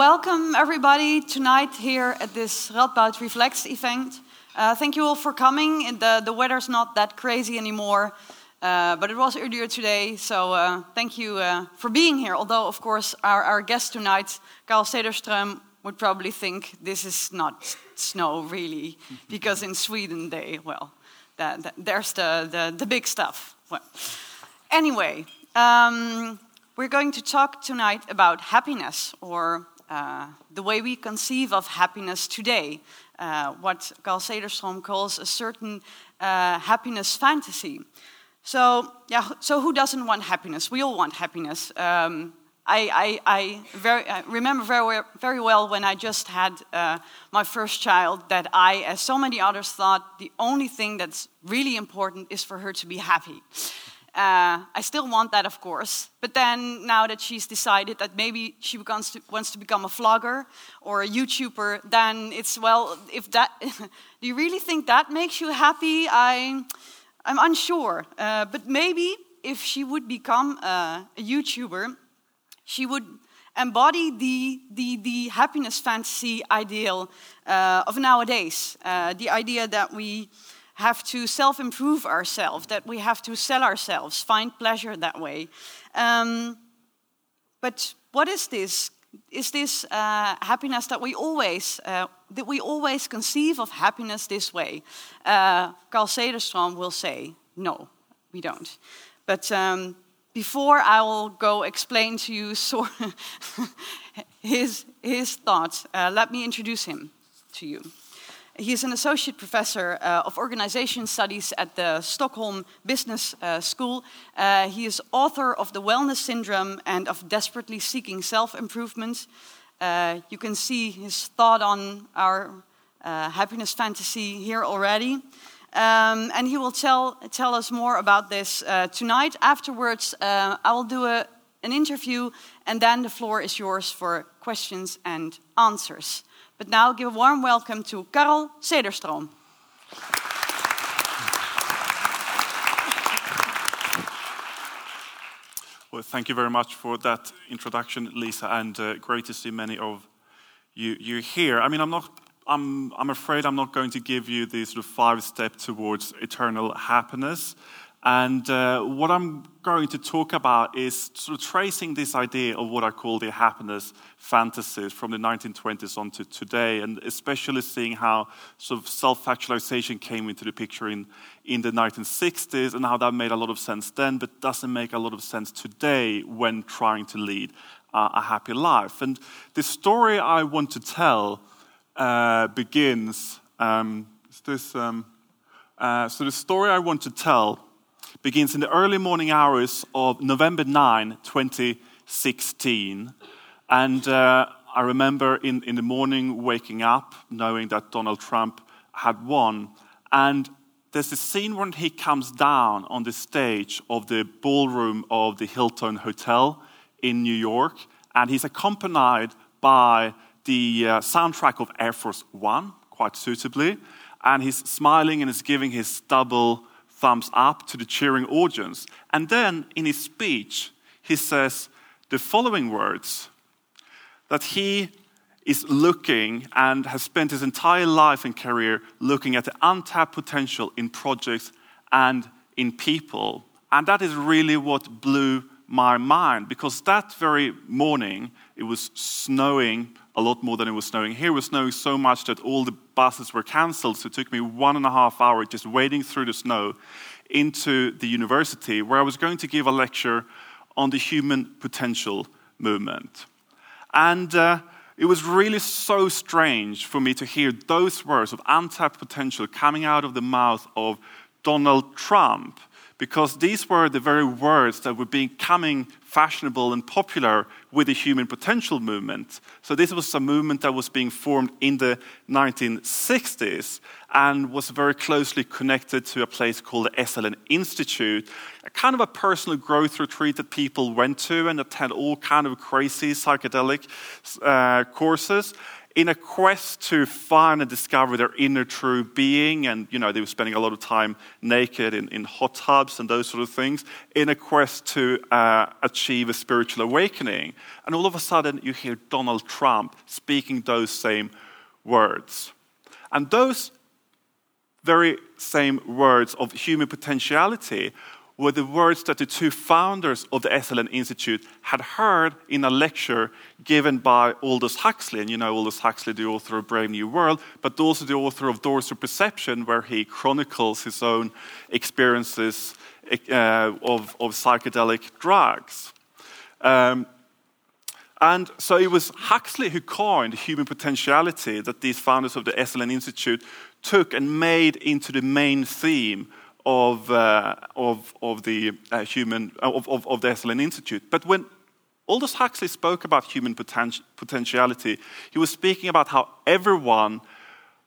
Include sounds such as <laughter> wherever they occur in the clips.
welcome everybody tonight here at this Radboud Reflex event. Uh, thank you all for coming. The, the weather's not that crazy anymore, uh, but it was earlier today, so uh, thank you uh, for being here. Although, of course, our, our guest tonight, Carl Cederström, would probably think this is not snow really, <laughs> because in Sweden they, well, the, the, there's the, the, the, big stuff. Well, anyway, um, we're going to talk tonight about happiness, or uh, the way we conceive of happiness today, uh, what Carl Cederström calls a certain uh, happiness fantasy. So, yeah, so who doesn't want happiness? We all want happiness. Um, I, I, I, very, I, remember very, very well when I just had uh, my first child that I, as so many others, thought the only thing that's really important is for her to be happy. Uh, I still want that, of course, but then now that she's decided that maybe she wants to, wants to become a vlogger or a YouTuber, then it's well, if that, <laughs> do you really think that makes you happy? I, I'm unsure, uh, but maybe if she would become a, a YouTuber, she would embody the, the, the happiness fantasy ideal uh, of nowadays. Uh, the idea that we have to self improve ourselves, that we have to sell ourselves, find pleasure that way. Um, but what is this? Is this uh, happiness that we always uh, that we always conceive of happiness this way? Uh, Carl Cederström will say, no, we don't. But um, before I will go explain to you <laughs> so his, his thoughts, uh, let me introduce him to you. He is an associate professor uh, of organization studies at the Stockholm Business uh, School. Uh, he is author of The Wellness Syndrome and of Desperately Seeking Self Improvement. Uh, you can see his thought on our uh, happiness fantasy here already. Um, and he will tell, tell us more about this uh, tonight. Afterwards, I will do a, an interview, and then the floor is yours for questions and answers. But now, give a warm welcome to Carl Cederström. Well, thank you very much for that introduction, Lisa, and uh, great to see many of you, you here. I mean, I'm not I'm, I'm afraid I'm not going to give you the sort of five step towards eternal happiness. And uh, what I'm going to talk about is sort of tracing this idea of what I call the happiness fantasies from the 1920s on to today, and especially seeing how sort of self-actualization came into the picture in, in the 1960s and how that made a lot of sense then, but doesn't make a lot of sense today when trying to lead uh, a happy life. And the story I want to tell uh, begins. Um, this, um, uh, so, the story I want to tell begins in the early morning hours of November 9, 2016. And uh, I remember in, in the morning waking up knowing that Donald Trump had won. And there's a scene when he comes down on the stage of the ballroom of the Hilton Hotel in New York, and he's accompanied by the uh, soundtrack of Air Force One, quite suitably, and he's smiling and is giving his double thumbs up to the cheering audience. And then in his speech, he says the following words that he is looking and has spent his entire life and career looking at the untapped potential in projects and in people. And that is really what blew my mind because that very morning it was snowing a lot more than it was snowing. Here it was snowing so much that all the buses were cancelled, so it took me one and a half hours just wading through the snow into the university where I was going to give a lecture on the human potential movement. And uh, it was really so strange for me to hear those words of untapped potential coming out of the mouth of Donald Trump because these were the very words that were becoming fashionable and popular with the human potential movement. So, this was a movement that was being formed in the 1960s and was very closely connected to a place called the Esalen Institute, a kind of a personal growth retreat that people went to and attend all kind of crazy psychedelic uh, courses in a quest to find and discover their inner true being. And, you know, they were spending a lot of time naked in, in hot tubs and those sort of things, in a quest to uh, achieve a spiritual awakening. And all of a sudden, you hear Donald Trump speaking those same words. And those very same words of human potentiality were the words that the two founders of the Esalen Institute had heard in a lecture given by Aldous Huxley. And you know Aldous Huxley, the author of Brave New World, but also the author of Doors of Perception, where he chronicles his own experiences uh, of, of, psychedelic drugs. Um, and so it was Huxley who coined the human potentiality that these founders of the Esalen Institute took and made into the main theme of, uh, of, of the uh, human of, of, of, the Esalen Institute. But when Aldous Huxley spoke about human poten- potentiality, he was speaking about how everyone,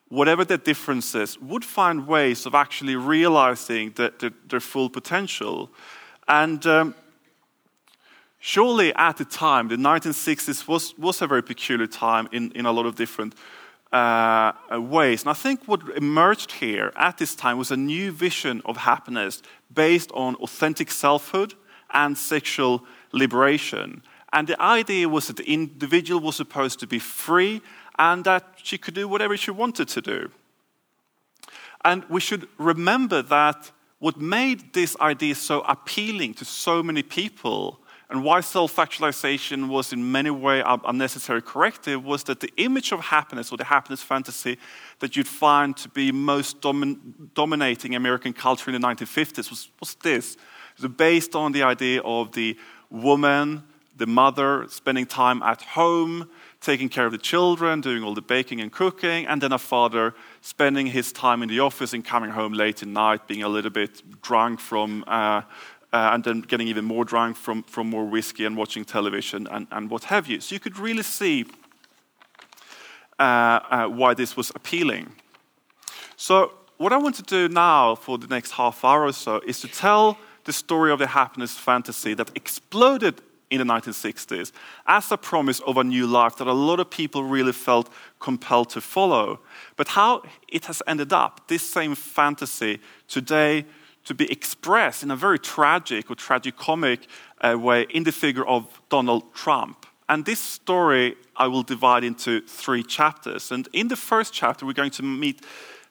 whatever their differences, would find ways of actually realizing the, the, their full potential. And um, surely at the time, the 1960s was, was a very peculiar time in, in a lot of different uh, ways. And I think what emerged here at this time was a new vision of happiness based on authentic selfhood and sexual liberation. And the idea was that the individual was supposed to be free and that she could do whatever she wanted to do. And we should remember that what made this idea so appealing to so many people and why self actualization was in many ways a unnecessary corrective was that the image of happiness or the happiness fantasy that you'd find to be most domin dominating American culture in the 1950s was, was this. It was based on the idea of the woman, the mother, spending time at home, taking care of the children, doing all the baking and cooking, and then a father spending his time in the office and coming home late at night, being a little bit drunk from uh, uh, and then getting even more drunk from, from more whiskey and watching television and, and what have you. So you could really see uh, uh, why this was appealing. So, what I want to do now for the next half hour or so is to tell the story of the happiness fantasy that exploded in the 1960s as a promise of a new life that a lot of people really felt compelled to follow. But how it has ended up, this same fantasy today to be expressed in a very tragic or tragicomic uh, way in the figure of Donald Trump. And this story I will divide into three chapters. And in the first chapter, we're going to meet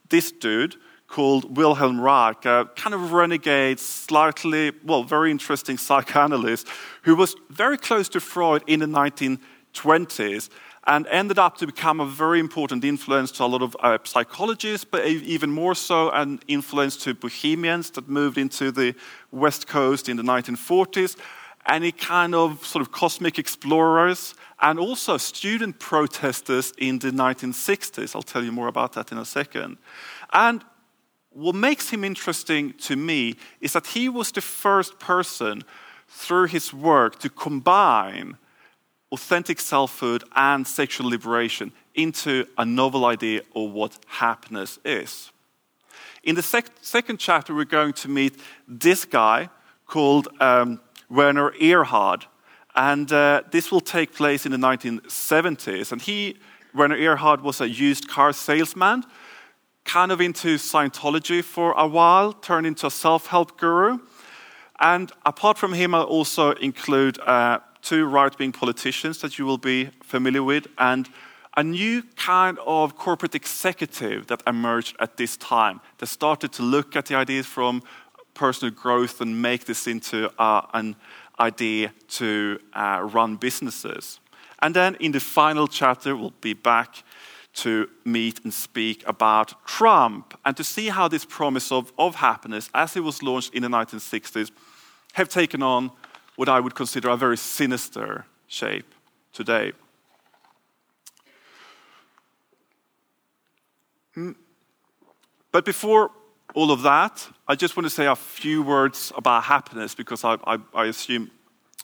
this dude called Wilhelm Reich, a kind of renegade, slightly, well, very interesting psychoanalyst who was very close to Freud in the 1920s and ended up to become a very important influence to a lot of uh, psychologists, but even more so an influence to bohemians that moved into the West Coast in the 1940s, any kind of sort of cosmic explorers, and also student protesters in the 1960s. I'll tell you more about that in a second. And what makes him interesting to me is that he was the first person through his work to combine authentic selfhood and sexual liberation into a novel idea of what happiness is. In the sec second chapter, we're going to meet this guy called um, Werner Erhard. And uh, this will take place in the 1970s. And he, Werner Erhard, was a used car salesman, kind of into Scientology for a while, turned into a self help guru. And apart from him, I also include uh, two right wing politicians that you will be familiar with, and a new kind of corporate executive that emerged at this time that started to look at the ideas from personal growth and make this into uh, an idea to uh, run businesses. And then in the final chapter, we'll be back to meet and speak about Trump and to see how this promise of, of happiness, as it was launched in the 1960s, have taken on what I would consider a very sinister shape today. Hmm. But before all of that, I just want to say a few words about happiness because I, I, I assume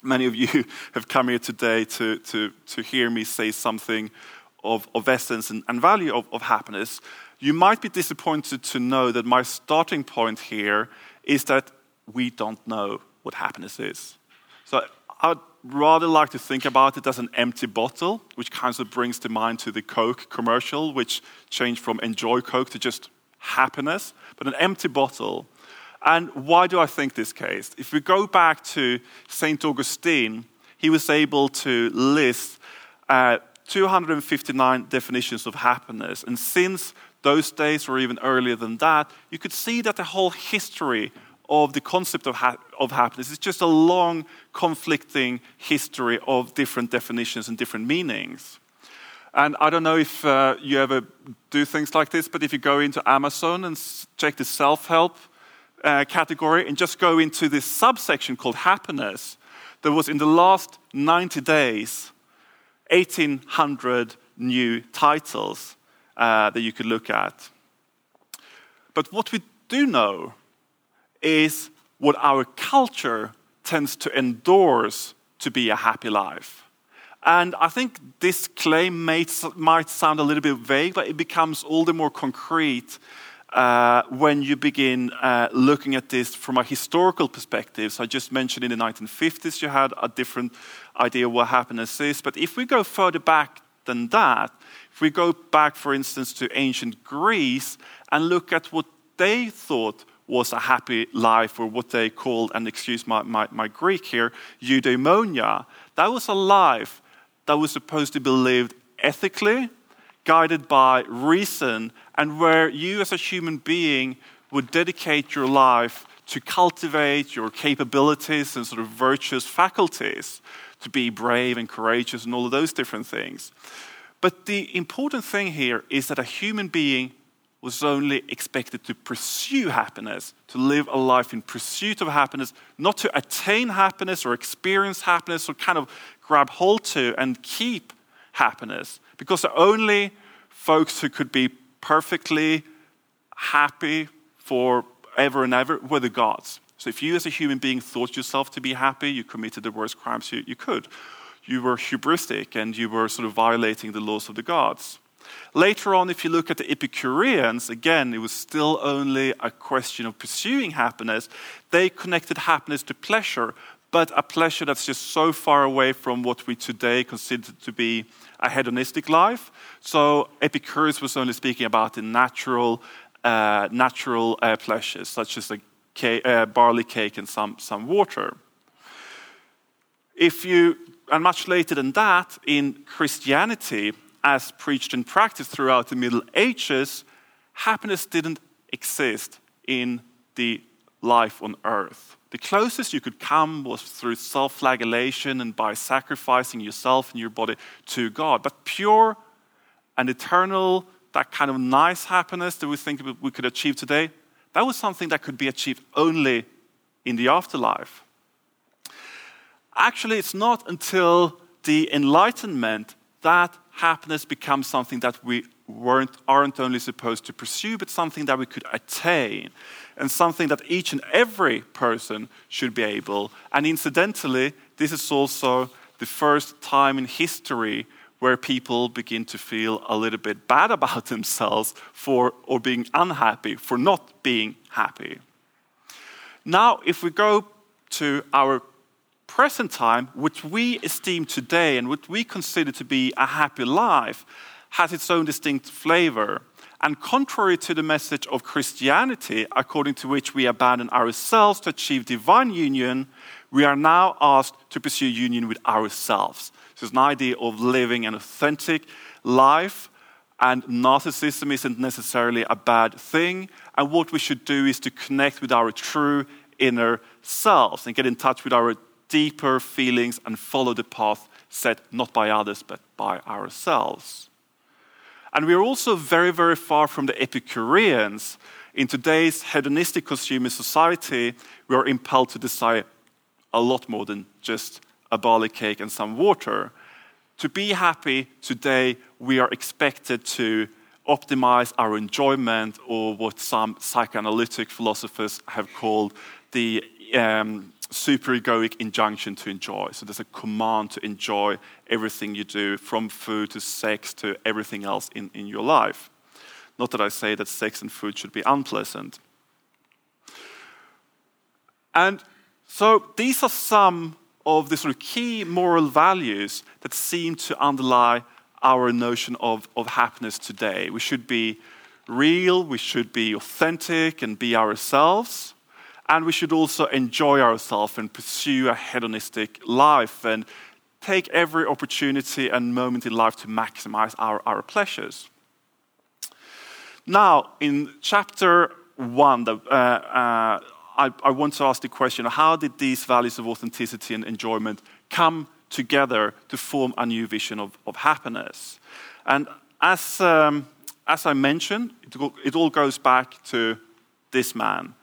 many of you <laughs> have come here today to, to, to hear me say something of, of essence and, and value of, of happiness. You might be disappointed to know that my starting point here is that we don't know what happiness is. So I'd rather like to think about it as an empty bottle, which kind of brings to mind to the Coke commercial, which changed from enjoy Coke to just happiness, but an empty bottle. And why do I think this case? If we go back to St. Augustine, he was able to list uh, 259 definitions of happiness. And since those days, or even earlier than that, you could see that the whole history of the concept of, ha- of happiness It's just a long, conflicting history of different definitions and different meanings. And I don't know if uh, you ever do things like this, but if you go into Amazon and check the self help uh, category and just go into this subsection called happiness, there was in the last 90 days 1,800 new titles uh, that you could look at. But what we do know is what our culture tends to endorse to be a happy life. And I think this claim might, might sound a little bit vague, but it becomes all the more concrete uh, when you begin uh, looking at this from a historical perspective. So I just mentioned in the 1950s you had a different idea of what happiness is. But if we go further back than that, if we go back, for instance, to ancient Greece and look at what they thought was a happy life, or what they called, and excuse my, my, my Greek here, eudaimonia, that was a life that was supposed to be lived ethically, guided by reason, and where you as a human being would dedicate your life to cultivate your capabilities and sort of virtuous faculties, to be brave and courageous and all of those different things. But the important thing here is that a human being was only expected to pursue happiness, to live a life in pursuit of happiness, not to attain happiness or experience happiness or kind of grab hold to and keep happiness. Because the only folks who could be perfectly happy forever and ever were the gods. So if you as a human being thought yourself to be happy, you committed the worst crimes you, you could. You were hubristic and you were sort of violating the laws of the gods. Later on, if you look at the Epicureans, again, it was still only a question of pursuing happiness. They connected happiness to pleasure, but a pleasure that's just so far away from what we today consider to be a hedonistic life. So Epicurus was only speaking about the natural, uh, natural uh, pleasures, such as a cake, uh, barley cake and some, some water. If you, and much later than that, in Christianity, as preached and practiced throughout the Middle Ages, happiness didn't exist in the life on earth. The closest you could come was through self flagellation and by sacrificing yourself and your body to God. But pure and eternal, that kind of nice happiness that we think we could achieve today, that was something that could be achieved only in the afterlife. Actually, it's not until the Enlightenment that happiness becomes something that we weren't, aren't only supposed to pursue, but something that we could attain, and something that each and every person should be able. And incidentally, this is also the first time in history where people begin to feel a little bit bad about <laughs> themselves for or being unhappy for not being happy. Now, if we go to our present time, which we esteem today and what we consider to be a happy life, has its own distinct flavor. And contrary to the message of Christianity, according to which we abandon ourselves to achieve divine union, we are now asked to pursue union with ourselves. So it's an idea of living an authentic life, and narcissism isn't necessarily a bad thing. And what we should do is to connect with our true inner selves and get in touch with our deeper feelings and follow the path set not by others but by ourselves. And we're also very, very far from the Epicureans. In today's hedonistic consumer society, we are impelled to desire a lot more than just a barley cake and some water. To be happy today, we are expected to optimize our enjoyment, or what some psychoanalytic philosophers have called the um, superegoic injunction to enjoy. So there's a command to enjoy everything you do, from food to sex to everything else in, in your life. Not that I say that sex and food should be unpleasant. And so these are some of the sort of key moral values that seem to underlie our notion of, of happiness today. We should be real, we should be authentic and be ourselves, and we should also enjoy ourselves and pursue a hedonistic life and take every opportunity and moment in life to maximize our, our pleasures. Now, in chapter one, the, uh, uh, I, I, want to ask the question how did these values of authenticity and enjoyment come together to form a new vision of, of happiness? And as, um, as I mentioned, it, it all goes back to this man,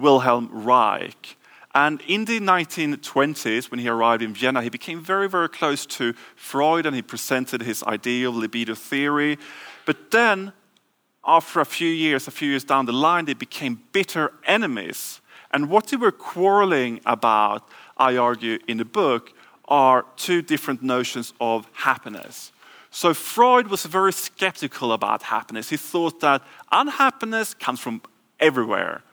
Wilhelm Reich. And in the 1920s, when he arrived in Vienna, he became very, very close to Freud and he presented his idea of libido theory. But then, after a few years, a few years down the line, they became bitter enemies. And what they were quarreling about, I argue in the book, are two different notions of happiness. So Freud was very skeptical about happiness. He thought that unhappiness comes from everywhere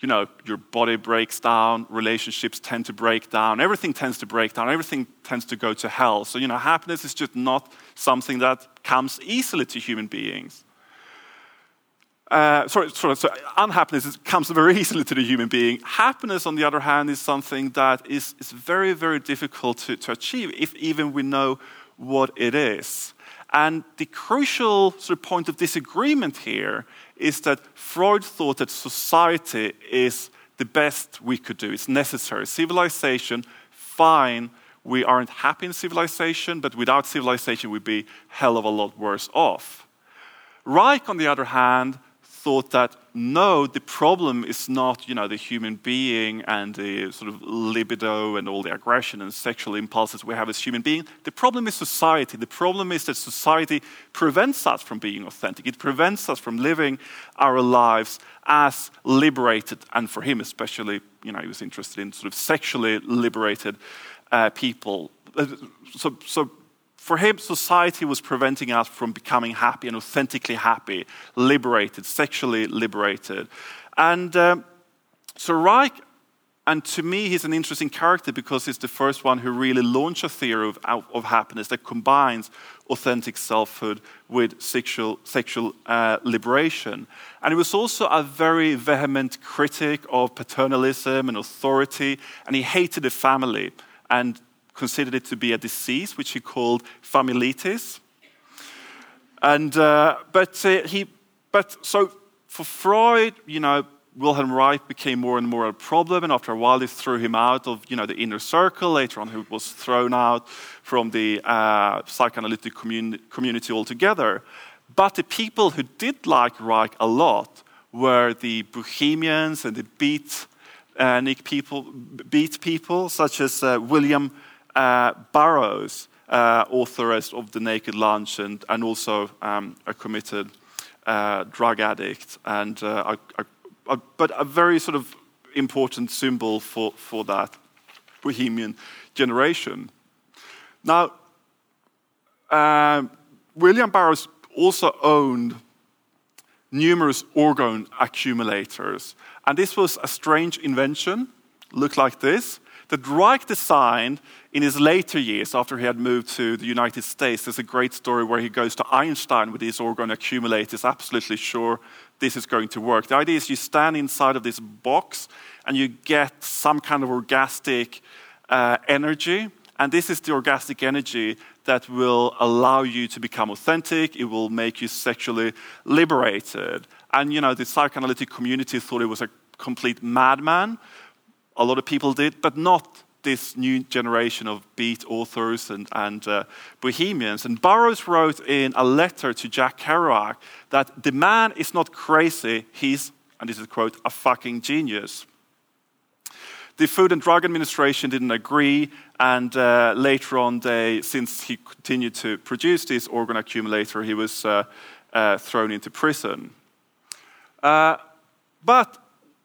you know, your body breaks down, relationships tend to break down, everything tends to break down, everything tends to go to hell. So, you know, happiness is just not something that comes easily to human beings. Uh, sorry, sorry, so unhappiness comes very <laughs> easily to the human being. Happiness, on the other hand, is something that is, is very, very difficult to, to achieve, if even we know what it is. And the crucial sort of point of disagreement here is that Freud thought that society is the best we could do. It's necessary. Civilization, fine. We aren't happy in civilization, but without civilization, we'd be hell of a lot worse off. Reich, on the other hand, thought that no, the problem is not you know, the human being and the sort of libido and all the aggression and sexual impulses we have as human beings. The problem is society. The problem is that society prevents us from being authentic. It prevents us from living our lives as liberated, and for him especially, you know, he was interested in sort of sexually liberated uh, people. Uh, so, so for him, society was preventing us from becoming happy and authentically happy, liberated, sexually liberated. And um, so Reich, and to me, he's an interesting character because he's the first one who really launched a theory of, of happiness that combines authentic selfhood with sexual, sexual uh, liberation. And he was also a very vehement critic of paternalism and authority, and he hated the family. And considered it to be a disease, which he called familitis. And, uh, but, uh, he, but so for Freud, you know, Wilhelm Reich became more and more a problem, and after a while, they threw him out of you know, the inner circle. Later on, he was thrown out from the uh, psychoanalytic communi- community altogether. But the people who did like Reich a lot were the Bohemians and the beat, uh, people, beat people, such as uh, William uh, Burroughs, uh, of The Naked Lunch, and, and also um, a committed uh, drug addict, and uh, a, a, but a very sort of important symbol for, for that bohemian generation. Now, uh, William Burroughs also owned numerous orgone accumulators, and this was a strange invention. Looked like this that Reich designed in his later years after he had moved to the United States. There's a great story where he goes to Einstein with his orgone accumulators, absolutely sure this is going to work. The idea is you stand inside of this box and you get some kind of orgastic uh, energy. And this is the orgastic energy that will allow you to become authentic. It will make you sexually liberated. And, you know, the psychoanalytic community thought he was a complete madman a lot of people did, but not this new generation of beat authors and, and uh, bohemians. And Burroughs wrote in a letter to Jack Kerouac that the man is not crazy, he's, and this is a quote, a fucking genius. The Food and Drug Administration didn't agree, and uh, later on, they, since he continued to produce this orgone accumulator, he was uh, uh thrown into prison. Uh, but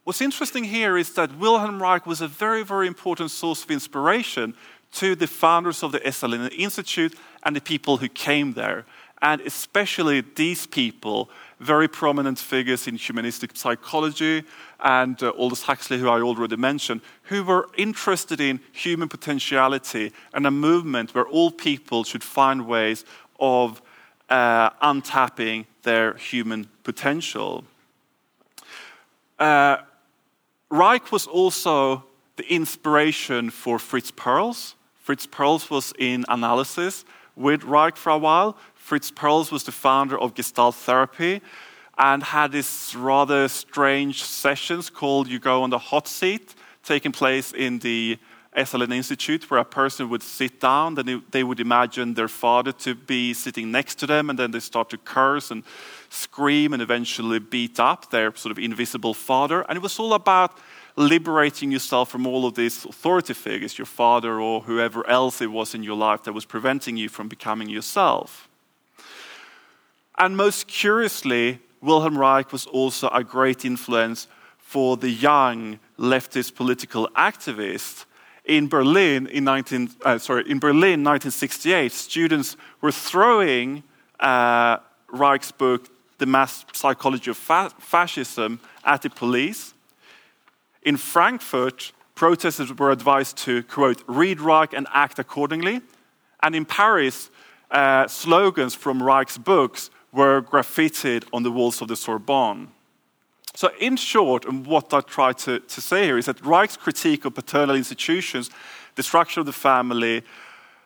What's interesting here is that Wilhelm Reich was a very, very important source of inspiration to the founders of the Esalen Institute and the people who came there. And especially these people very prominent figures in humanistic psychology, and uh, Aldous Huxley, who I already mentioned, who were interested in human potentiality and a movement where all people should find ways of uh, untapping their human potential. Uh, Reich was also the inspiration for Fritz Perls. Fritz Perls was in analysis with Reich for a while. Fritz Perls was the founder of Gestalt therapy and had these rather strange sessions called You Go on the Hot Seat, taking place in the Esalen Institute, where a person would sit down, then they would imagine their father to be sitting next to them, and then they start to curse and scream and eventually beat up their sort of invisible father. And it was all about liberating yourself from all of these authority figures, your father or whoever else it was in your life that was preventing you from becoming yourself. And most curiously, Wilhelm Reich was also a great influence for the young leftist political activists. In Berlin, in, 19, uh, sorry, in Berlin 1968, students were throwing uh, Reich's book, The Mass Psychology of Fa Fascism, at the police. In Frankfurt, protesters were advised to, quote, read Reich and act accordingly. And in Paris, uh, slogans from Reich's books were graffitied on the walls of the Sorbonne. So, in short, and what I try to, to say here is that Reich's critique of paternal institutions, the structure of the family,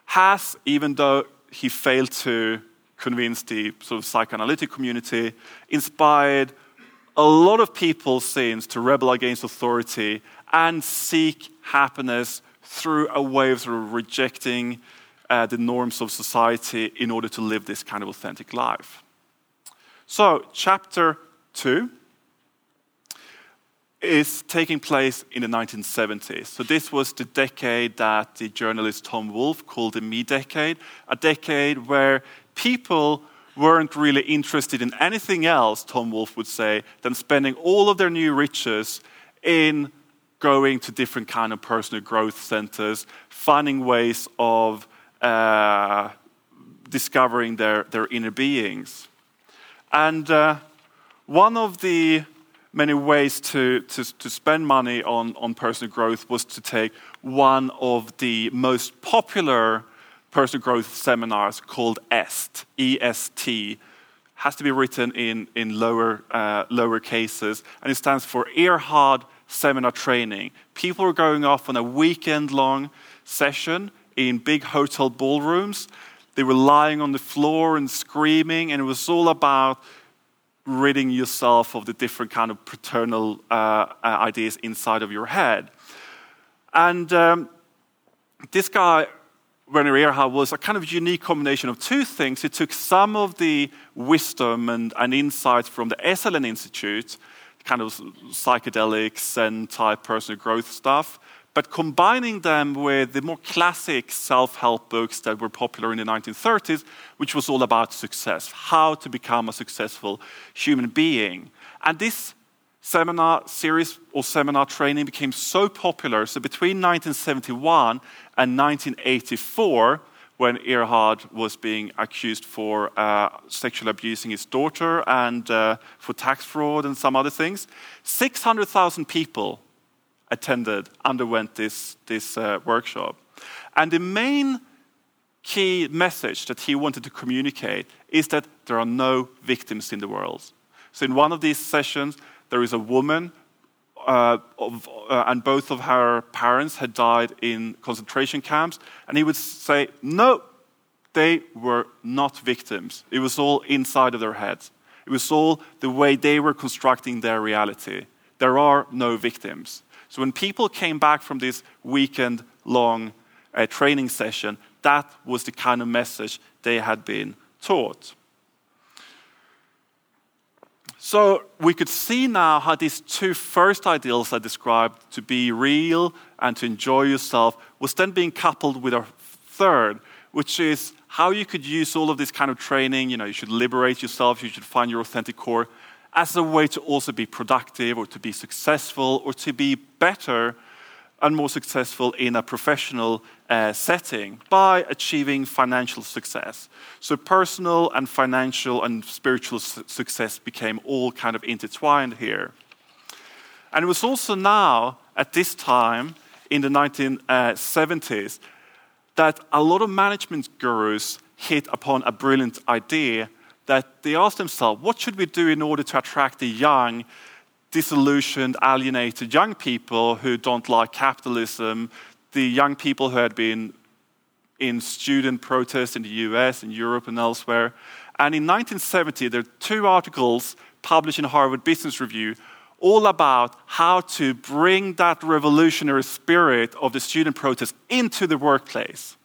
has, even though he failed to convince the sort of psychoanalytic community, inspired a lot of people since to rebel against authority and seek happiness through a way of, sort of rejecting uh, the norms of society in order to live this kind of authentic life. So, chapter 2 is taking place in the 1970s. So, this was the decade that the journalist Tom Wolfe called the me decade, a decade where people weren't really interested in anything else, Tom Wolfe would say, than spending all of their new riches in going to different kind of personal growth centers, finding ways of uh, discovering their, their inner beings. And uh, one of the many ways to, to, to spend money on, on personal growth was to take one of the most popular personal growth seminars called EST, E-S-T, has to be written in, in lower, uh, lower cases, and it stands for Erhard Seminar Training. People are going off on a weekend-long session in big hotel ballrooms. They were lying on the floor and screaming, and it was all about ridding yourself of the different kind of paternal uh, uh, ideas inside of your head. And um, this guy Werner Erhard was a kind of unique combination of two things. He took some of the wisdom and, and insights from the Esalen Institute, kind of psychedelics and type personal growth stuff, but combining them with the more classic self help books that were popular in the 1930s, which was all about success, how to become a successful human being. And this seminar series or seminar training became so popular. So between 1971 and 1984, when Erhard was being accused for uh, sexually abusing his daughter and uh, for tax fraud and some other things, 600,000 people attended, underwent this, this uh, workshop. And the main key message that he wanted to communicate is that there are no victims in the world. So in one of these sessions, there is a woman, uh, of, uh, and both of her parents had died in concentration camps. And he would say, No, they were not victims. It was all inside of their heads. It was all the way they were constructing their reality. There are no victims. So when people came back from this weekend long uh, training session, that was the kind of message they had been taught. So we could see now how these two first ideals I described, to be real and to enjoy yourself, was then being coupled with a third, which is how you could use all of this kind of training. You know, you should liberate yourself, you should find your authentic core, as a way to also be productive or to be successful or to be better and more successful in a professional uh, setting by achieving financial success. So personal and financial and spiritual su- success became all kind of intertwined here. And it was also now, at this time, in the 1970s, that a lot of management gurus hit upon a brilliant idea that they asked themselves, what should we do in order to attract the young, disillusioned, alienated young people who don't like capitalism, the young people who had been in student protests in the US and Europe and elsewhere. And in 1970, there are two articles published in Harvard Business Review all about how to bring that revolutionary spirit of the student protest into the workplace.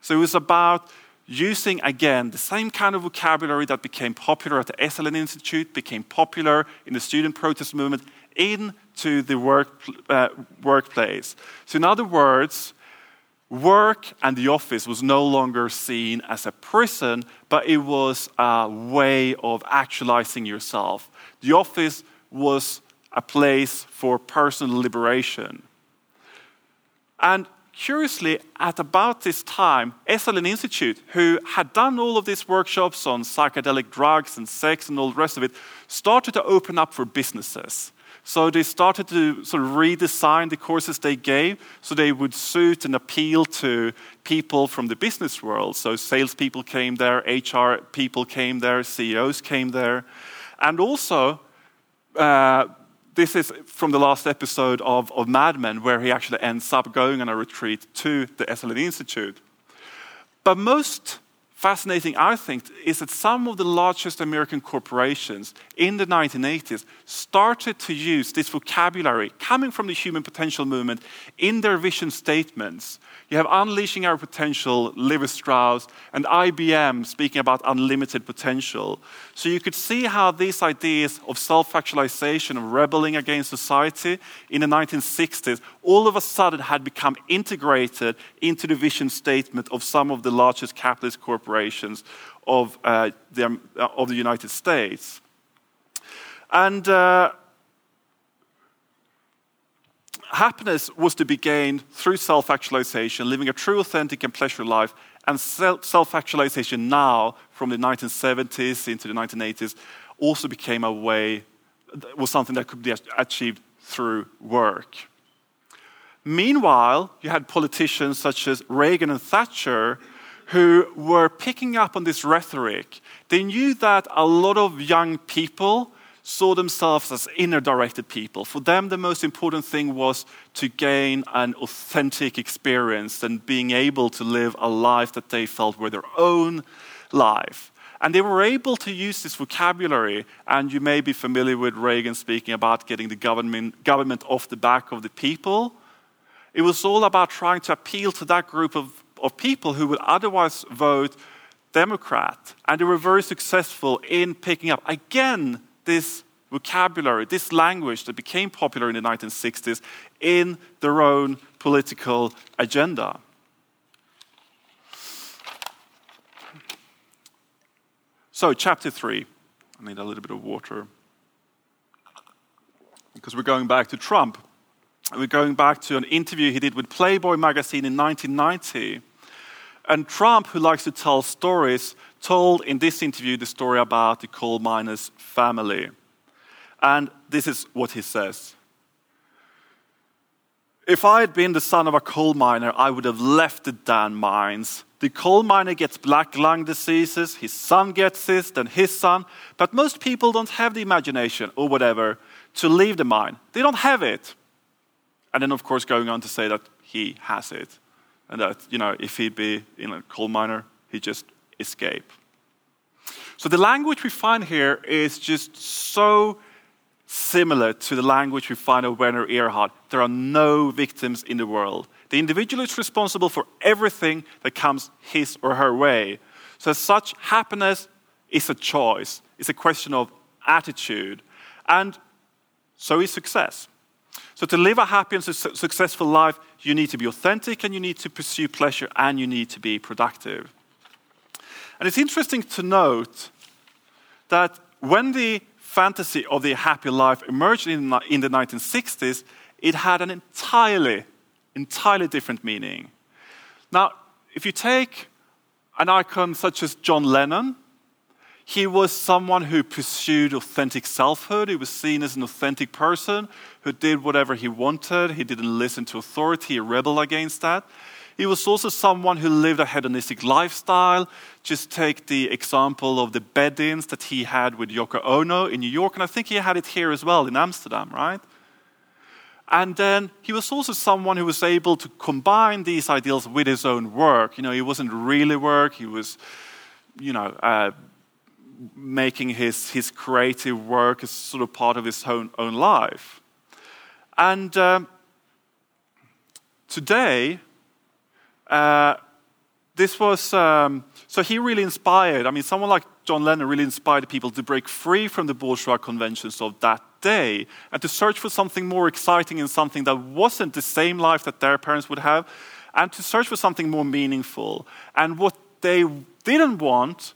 So it was about using again the same kind of vocabulary that became popular at the Esalen Institute, became popular in the student protest movement into the work, uh, workplace. So, in other words, work and the office was no longer seen as a prison, but it was a way of actualizing yourself. The office was a place for personal liberation. And curiously, at about this time, Esalen Institute, who had done all of these workshops on psychedelic drugs and sex and all the rest of it, started to open up for businesses. So they started to sort of redesign the courses they gave so they would suit and appeal to people from the business world. So salespeople came there, HR people came there, CEOs came there. And also, uh, this is from the last episode of, of Mad Men, where he actually ends up going on a retreat to the Esalen Institute. But most fascinating, I think, is that some of the largest American corporations in the 1980s started to use this vocabulary coming from the human potential movement in their vision statements. You have Unleashing Our Potential, Levi Strauss, and IBM speaking about unlimited potential. So you could see how these ideas of self actualization, of rebelling against society in the 1960s, all of a sudden had become integrated into the vision statement of some of the largest capitalist corporations corporations of, uh, the, um, of the United States. And uh, happiness was to be gained through self actualization, living a true, authentic, and pleasure life. And self actualization now, from the 1970s into the 1980s, also became a way, was something that could be achieved through work. Meanwhile, you had politicians such as Reagan and Thatcher who were picking up on this rhetoric. They knew that a lot of young people saw themselves as inner directed people. For them, the most important thing was to gain an authentic experience and being able to live a life that they felt were their own life. And they were able to use this vocabulary, and you may be familiar with Reagan speaking about getting the government, government off the back of the people. It was all about trying to appeal to that group of of people who would otherwise vote Democrat. And they were very successful in picking up, again, this vocabulary, this language that became popular in the 1960s in their own political agenda. So, chapter three. I need a little bit of water. Because we're going back to Trump. We're going back to an interview he did with Playboy magazine in 1990. And Trump, who likes to tell stories, told in this interview the story about the coal miner's family. And this is what he says If I had been the son of a coal miner, I would have left the damn mines. The coal miner gets black lung diseases, his son gets this, then his son. But most people don't have the imagination or whatever to leave the mine. They don't have it. And then, of course, going on to say that he has it and that you know if he'd be in a coal miner, he'd just escape. So the language we find here is just so similar to the language we find of Werner Erhard. There are no victims in the world. The individual is responsible for everything that comes his or her way. So, as such, happiness is a choice. It's a question of attitude. And so is success. So, to live a happy and su- successful life, you need to be authentic and you need to pursue pleasure and you need to be productive. And it's interesting to note that when the fantasy of the happy life emerged in, in the 1960s, it had an entirely, entirely different meaning. Now, if you take an icon such as John Lennon, he was someone who pursued authentic selfhood. He was seen as an authentic person who did whatever he wanted. He didn't listen to authority, he rebelled against that. He was also someone who lived a hedonistic lifestyle. Just take the example of the bed ins that he had with Yoko Ono in New York, and I think he had it here as well in Amsterdam, right? And then he was also someone who was able to combine these ideals with his own work. You know, he wasn't really work, he was, you know, uh, making his, his creative work as sort of part of his own, own life. And um, today, uh, this was, um, so he really inspired, I mean, someone like John Lennon really inspired people to break free from the bourgeois conventions of that day and to search for something more exciting and something that wasn't the same life that their parents would have, and to search for something more meaningful. And what they didn't want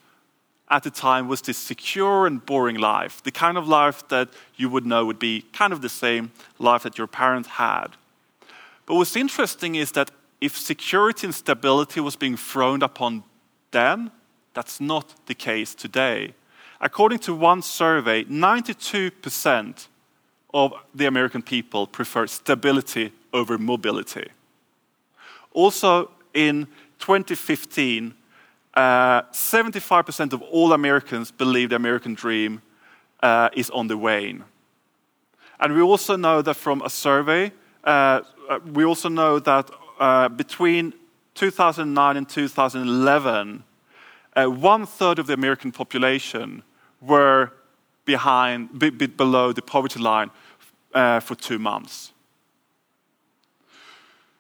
at the time was this secure and boring life, the kind of life that you would know would be kind of the same life that your parents had. But what's interesting is that if security and stability was being thrown upon then, that's not the case today. According to one survey, 92% of the American people prefer stability over mobility. Also, in 2015, uh, 75% of all Americans believe the American dream uh, is on the wane. And we also know that from a survey, uh, uh we also know that uh, between 2009 and 2011, uh, one third of the American population were behind, be, be below the poverty line uh, for two months.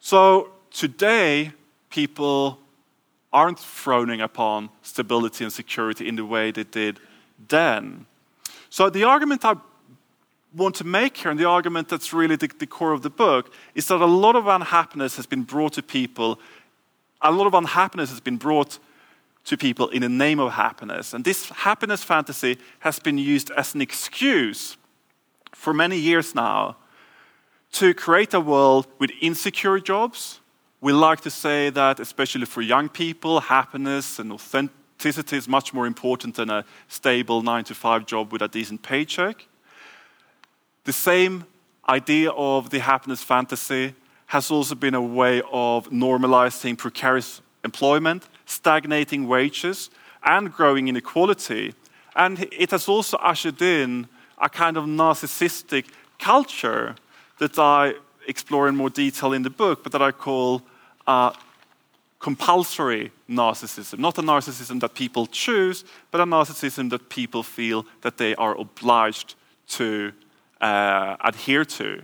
So today, people aren't frowning upon stability and security in the way they did then. So the argument I want to make here, and the argument that's really the, the core of the book, is that a lot of unhappiness has been brought to people, a lot of unhappiness has been brought to people in the name of happiness. And this happiness fantasy has been used as an excuse for many years now to create a world with insecure jobs. We like to say that, especially for young people, happiness and authenticity is much more important than a stable nine to five job with a decent paycheck. The same idea of the happiness fantasy has also been a way of normalizing precarious employment, stagnating wages, and growing inequality. And it has also ushered in a kind of narcissistic culture that I explore in more detail in the book, but that I call compulsory narcissism. Not a narcissism that people choose, but a narcissism that people feel that they are obliged to uh, adhere to.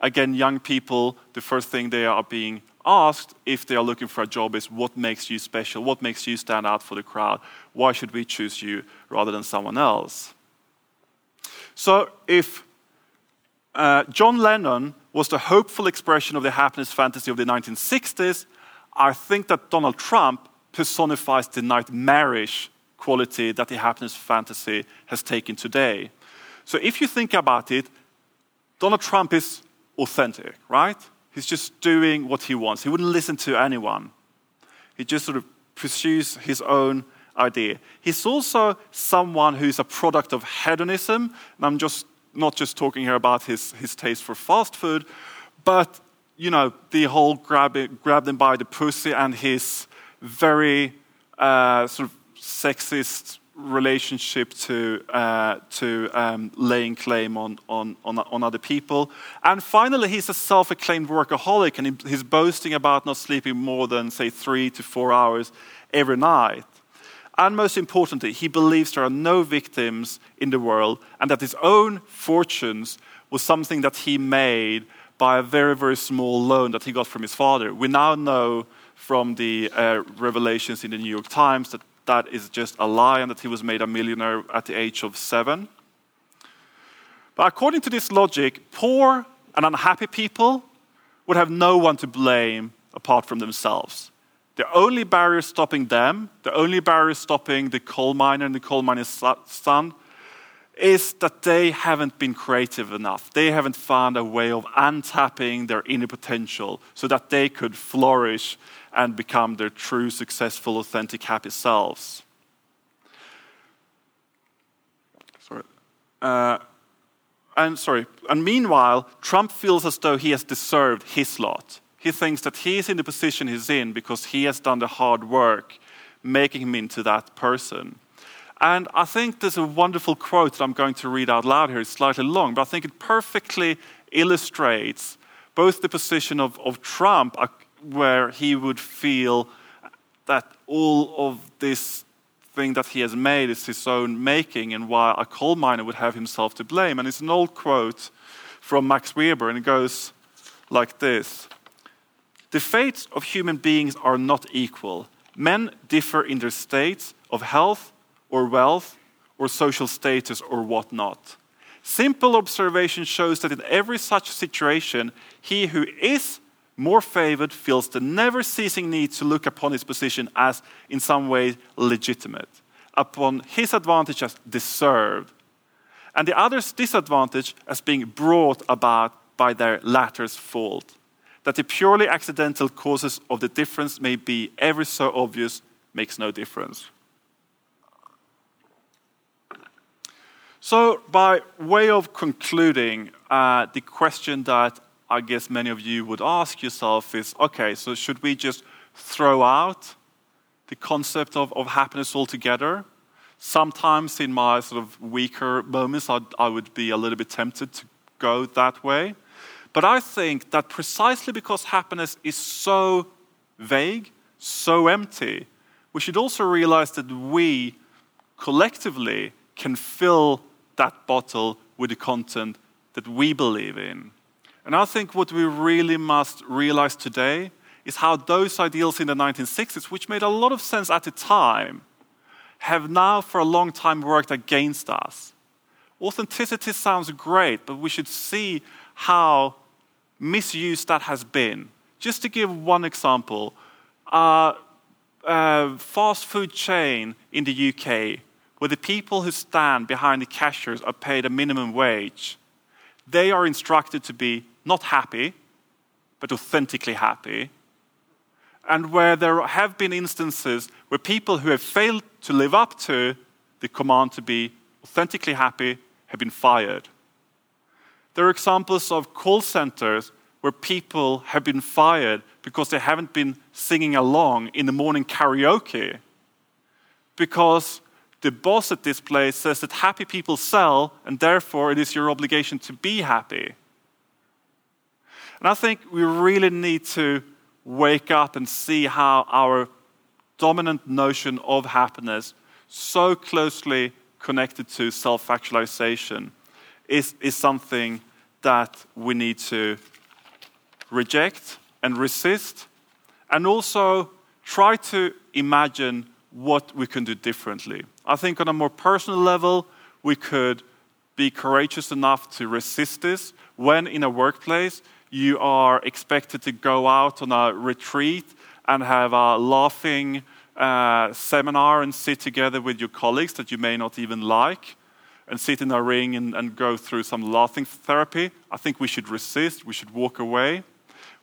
Again, young people, the first thing they are being asked if they are looking for a job is what makes you special? What makes you stand out for the crowd? Why should we choose you rather than someone else? So, if uh, John Lennon was the hopeful expression of the happiness fantasy of the 1960s, I think that Donald Trump personifies the nightmarish quality that the happiness fantasy has taken today. So, if you think about it, Donald Trump is authentic, right? He's just doing what he wants. He wouldn't listen to anyone. He just sort of pursues his own idea. He's also someone who's a product of hedonism. And I'm just not just talking here about his, his taste for fast food, but you know, the whole grab, it, grab them by the pussy and his very uh, sort of sexist relationship to, uh, to um, laying claim on, on, on, on, other people. And finally, he's a self acclaimed workaholic and he's boasting about not sleeping more than, say, three to four hours every night. And most importantly, he believes there are no victims in the world and that his own fortunes was something that he made by a very, very small loan that he got from his father. We now know from the uh, revelations in the New York Times that that is just a lie and that he was made a millionaire at the age of seven. But according to this logic, poor and unhappy people would have no one to blame apart from themselves. The only barrier stopping them, the only barrier stopping the coal miner and the coal miner's son, is that they haven't been creative enough. They haven't found a way of untapping their inner potential so that they could flourish and become their true, successful, authentic, happy selves. Sorry. Uh, and sorry. And meanwhile, Trump feels as though he has deserved his lot. He thinks that he is in the position he's in because he has done the hard work, making him into that person. And I think there's a wonderful quote that I'm going to read out loud here. It's slightly long, but I think it perfectly illustrates both the position of, of Trump, uh, where he would feel that all of this thing that he has made is his own making, and why a coal miner would have himself to blame. And it's an old quote from Max Weber, and it goes like this The fates of human beings are not equal. Men differ in their states of health or wealth or social status or whatnot. Simple observation shows that in every such situation, he who is more favored feels the never ceasing need to look upon his position as in some way legitimate, upon his advantage as deserved, and the other's disadvantage as being brought about by their latter's fault. That the purely accidental causes of the difference may be ever so obvious makes no difference. So, by way of concluding, uh, the question that I guess many of you would ask yourself is okay, so should we just throw out the concept of, of happiness altogether? Sometimes in my sort of weaker moments, I'd, I would be a little bit tempted to go that way. But I think that precisely because happiness is so vague, so empty, we should also realize that we collectively can fill that bottle with the content that we believe in. And I think what we really must realize today is how those ideals in the 1960s, which made a lot of sense at the time, have now for a long time worked against us. Authenticity sounds great, but we should see how misused that has been. Just to give one example, a fast food chain in the UK where the people who stand behind the cashiers are paid a minimum wage, they are instructed to be not happy, but authentically happy. And where there have been instances where people who have failed to live up to the command to be authentically happy have been fired. There are examples of call centers where people have been fired because they haven't been singing along in the morning karaoke because the boss at this place says that happy people sell, and therefore it is your obligation to be happy. And I think we really need to wake up and see how our dominant notion of happiness, so closely connected to self actualization, is, is something that we need to reject and resist, and also try to imagine what we can do differently. I think on a more personal level, we could be courageous enough to resist this when in a workplace you are expected to go out on a retreat and have a laughing uh, seminar and sit together with your colleagues that you may not even like and sit in a ring and, and go through some laughing therapy. I think we should resist, we should walk away.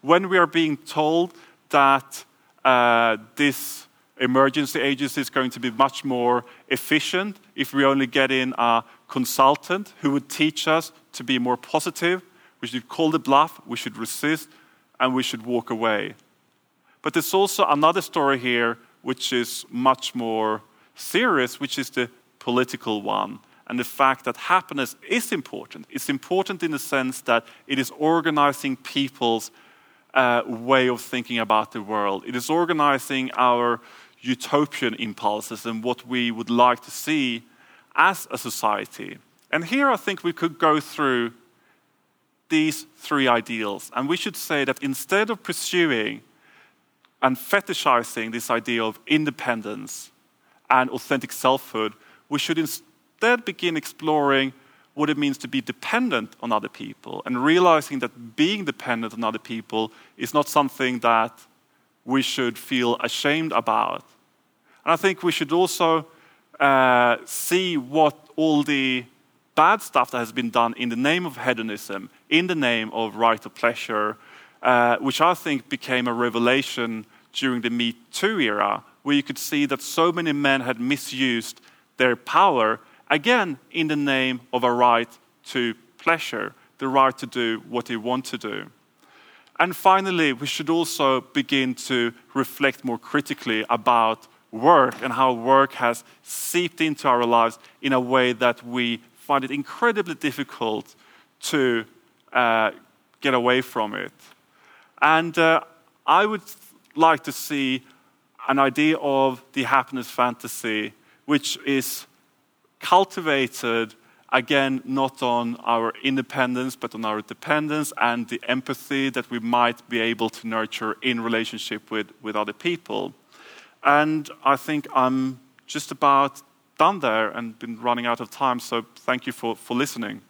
When we are being told that uh, this emergency agency is going to be much more efficient if we only get in a consultant who would teach us to be more positive. We should call the bluff, we should resist, and we should walk away. But there's also another story here which is much more serious, which is the political one. And the fact that happiness is important. It's important in the sense that it is organizing people's uh, way of thinking about the world. It is organizing our utopian impulses and what we would like to see as a society. And here I think we could go through these three ideals. And we should say that instead of pursuing and fetishizing this idea of independence and authentic selfhood, we should instead begin exploring what it means to be dependent on other people and realizing that being dependent on other people is not something that we should feel ashamed about, and I think we should also uh, see what all the bad stuff that has been done in the name of hedonism, in the name of right of pleasure, uh, which I think became a revelation during the Me Too era, where you could see that so many men had misused their power, again, in the name of a right to pleasure, the right to do what they want to do. And finally, we should also begin to reflect more critically about work and how work has seeped into our lives in a way that we find it incredibly difficult to uh, get away from it. And uh, I would like to see an idea of the happiness fantasy, which is cultivated again not on our independence but on our dependence and the empathy that we might be able to nurture in relationship with, with other people. And i think i'm just about done there and been running out of time so thank you for, for listening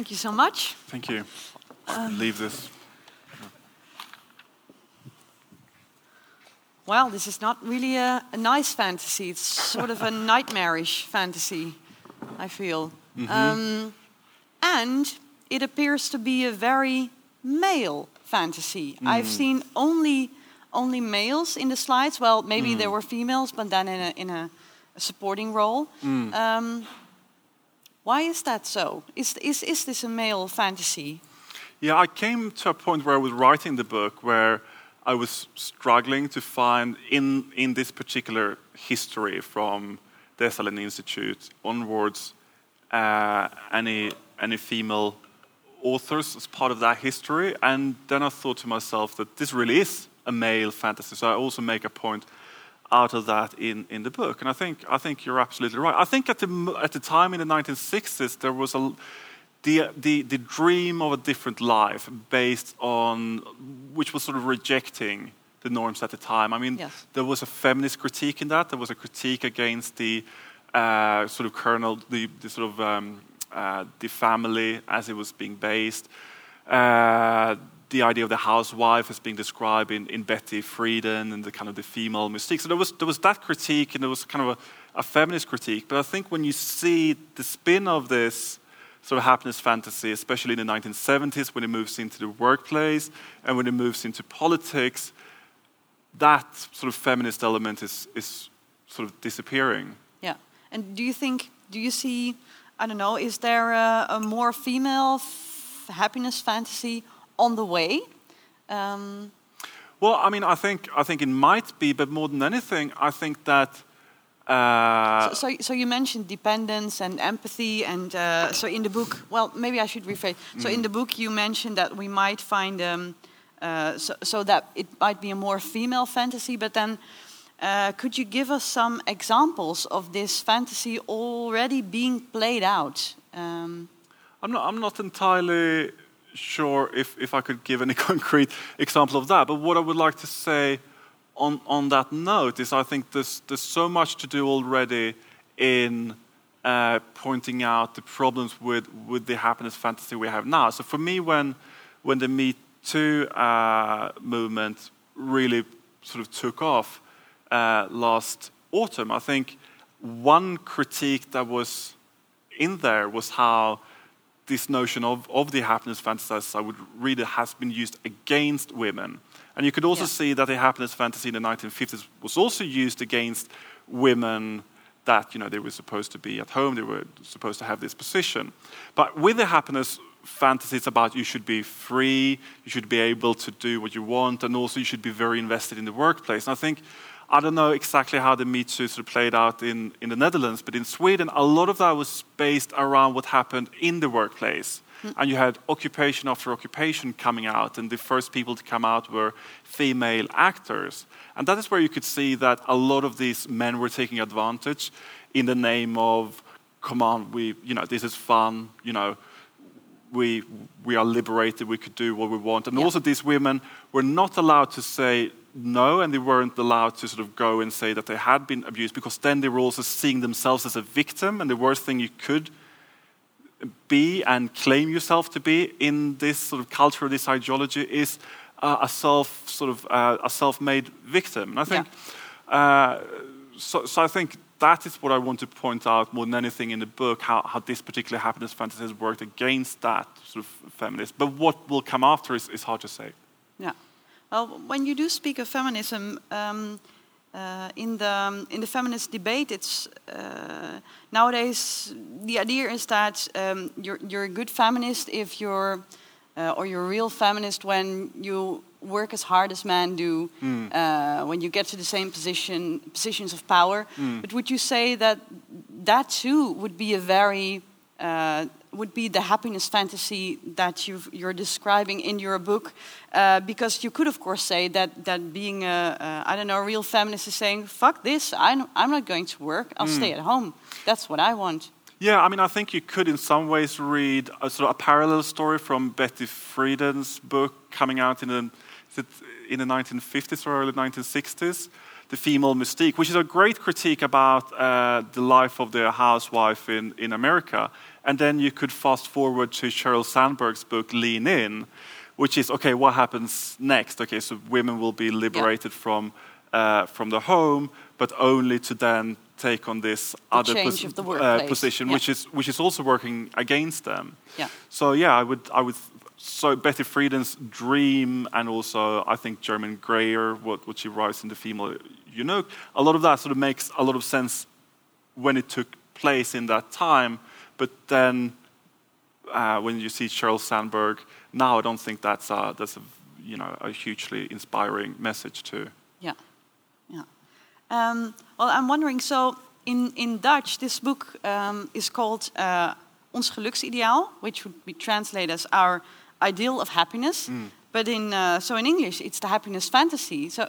Thank you so much. Thank you. Um, leave this. Well, this is not really a, a nice fantasy. It's sort of a <laughs> nightmarish fantasy, I feel. Mm -hmm. um, and it appears to be a very male fantasy. Mm. I've seen only only males in the slides. Well, maybe mm. there were females, but then in a, in a, a supporting role. Mm. Um, why is that so? Is, is, is this a male fantasy? Yeah, I came to a point where I was writing the book where I was struggling to find in, in this particular history from the Esalen Institute onwards uh, any, any female authors as part of that history. And then I thought to myself that this really is a male fantasy. So I also make a point out of that in, in the book. And I think, I think you're absolutely right. I think at the, at the time in the 1960s, there was a, the, the, the dream of a different life based on, which was sort of rejecting the norms at the time. I mean, yes. there was a feminist critique in that. There was a critique against the uh, sort of kernel, the, the sort of um, uh, the family as it was being based. Uh, the idea of the housewife as being described in, in Betty Friedan and the kind of the female mystique. So there was, there was that critique and there was kind of a, a feminist critique. But I think when you see the spin of this sort of happiness fantasy, especially in the 1970s when it moves into the workplace and when it moves into politics, that sort of feminist element is, is sort of disappearing. Yeah. And do you think, do you see, I don't know, is there a, a more female happiness fantasy on the way? Um, well, I mean, I think I think it might be, but more than anything, I think that. Uh, so, so, so, you mentioned dependence and empathy, and uh, so in the book, well, maybe I should rephrase. Mm. So in mm. the book, you mentioned that we might find, um, uh, so, so, that it might be a more female fantasy, but then. Uh, could you give us some examples of this fantasy already being played out? Um, I'm not. I'm not entirely sure if, if I could give any <laughs> concrete example of that. But what I would like to say on, on that note is I think there's, there's so much to do already in uh, pointing out the problems with, with the happiness fantasy we have now. So for me, when, when the Me Too uh, movement really sort of took off uh, last autumn, I think one critique that was in there was how this notion of, of the happiness fantasy, I would read it, has been used against women. And you could also yeah. see that the happiness fantasy in the 1950s was also used against women that, you know, they were supposed to be at home, they were supposed to have this position. But with the happiness fantasy, it's about you should be free, you should be able to do what you want, and also you should be very invested in the workplace. And I think I don't know exactly how the Me Too sort of played out in, in the Netherlands, but in Sweden, a lot of that was based around what happened in the workplace. Mm. And you had occupation after occupation coming out, and the first people to come out were female actors. And that is where you could see that a lot of these men were taking advantage in the name of, come on, we, you know, this is fun, you know, we, we are liberated, we could do what we want. And yeah. also, these women were not allowed to say no, and they weren't allowed to sort of go and say that they had been abused because then they were also seeing themselves as a victim, and the worst thing you could be and claim yourself to be in this sort of culture, this ideology, is uh, a self sort of uh, a self-made victim. And I think uh, so, so. I think that is what I want to point out more than anything in the book. How, how this particular happiness fantasy has worked against that sort of feminist. But what will come after is, is hard to say. Yeah. Well, when you do speak of feminism. Um, uh, in the um, in the feminist debate, it's uh, nowadays the idea is that um, you're you're a good feminist if you're uh, or you're a real feminist when you work as hard as men do, mm. when you get to the same position positions of power. Mm. But would you say that that too would be a very uh, would be the happiness fantasy that you are describing in your book, uh, because you could, of course, say that that being a, a I don't know a real feminist is saying fuck this, I'm I'm not going to work, I'll mm. stay at home. That's what I want. Yeah, I mean, I think you could, in some ways, read a sort of a parallel story from Betty Friedan's book coming out in the in the 1950s or early 1960s the female mystique, which is a great critique about uh, the life of the housewife in, in America. And then you could fast forward to Sheryl Sandberg's book, Lean In, which is okay, what happens next? Okay, so women will be liberated yeah. from, uh, from the home, but only to then take on this the other pos uh, position, yeah. which, is, which is also working against them. Yeah. So, yeah, I would, I would so Betty Friedan's dream, and also I think Germaine Greer, what, what she writes in the female eunuch, a lot of that sort of makes a lot of sense when it took place in that time. But then uh, when you see Sheryl Sandberg now, I don't think that's a, that's a, you know, a hugely inspiring message too. Yeah, yeah. Um, well, I'm wondering, so in, in Dutch, this book um, is called uh, Ons Geluksideaal, which would be translated as Our Ideal of Happiness. Mm. But in, uh, so in English, it's the happiness fantasy. So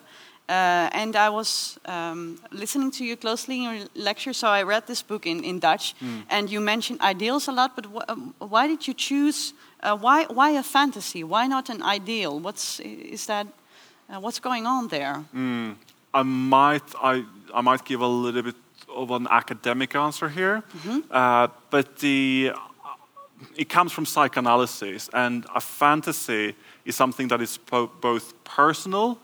uh, and I was um, listening to you closely in your lecture, so I read this book in, in Dutch. Mm. And you mentioned ideals a lot, but wh um, why did you choose? Uh, why why a fantasy? Why not an ideal? What's is that? Uh, what's going on there? Mm. I might I I might give a little bit of an academic answer here, mm -hmm. but the it comes from psychoanalysis, and a fantasy is something that is both personal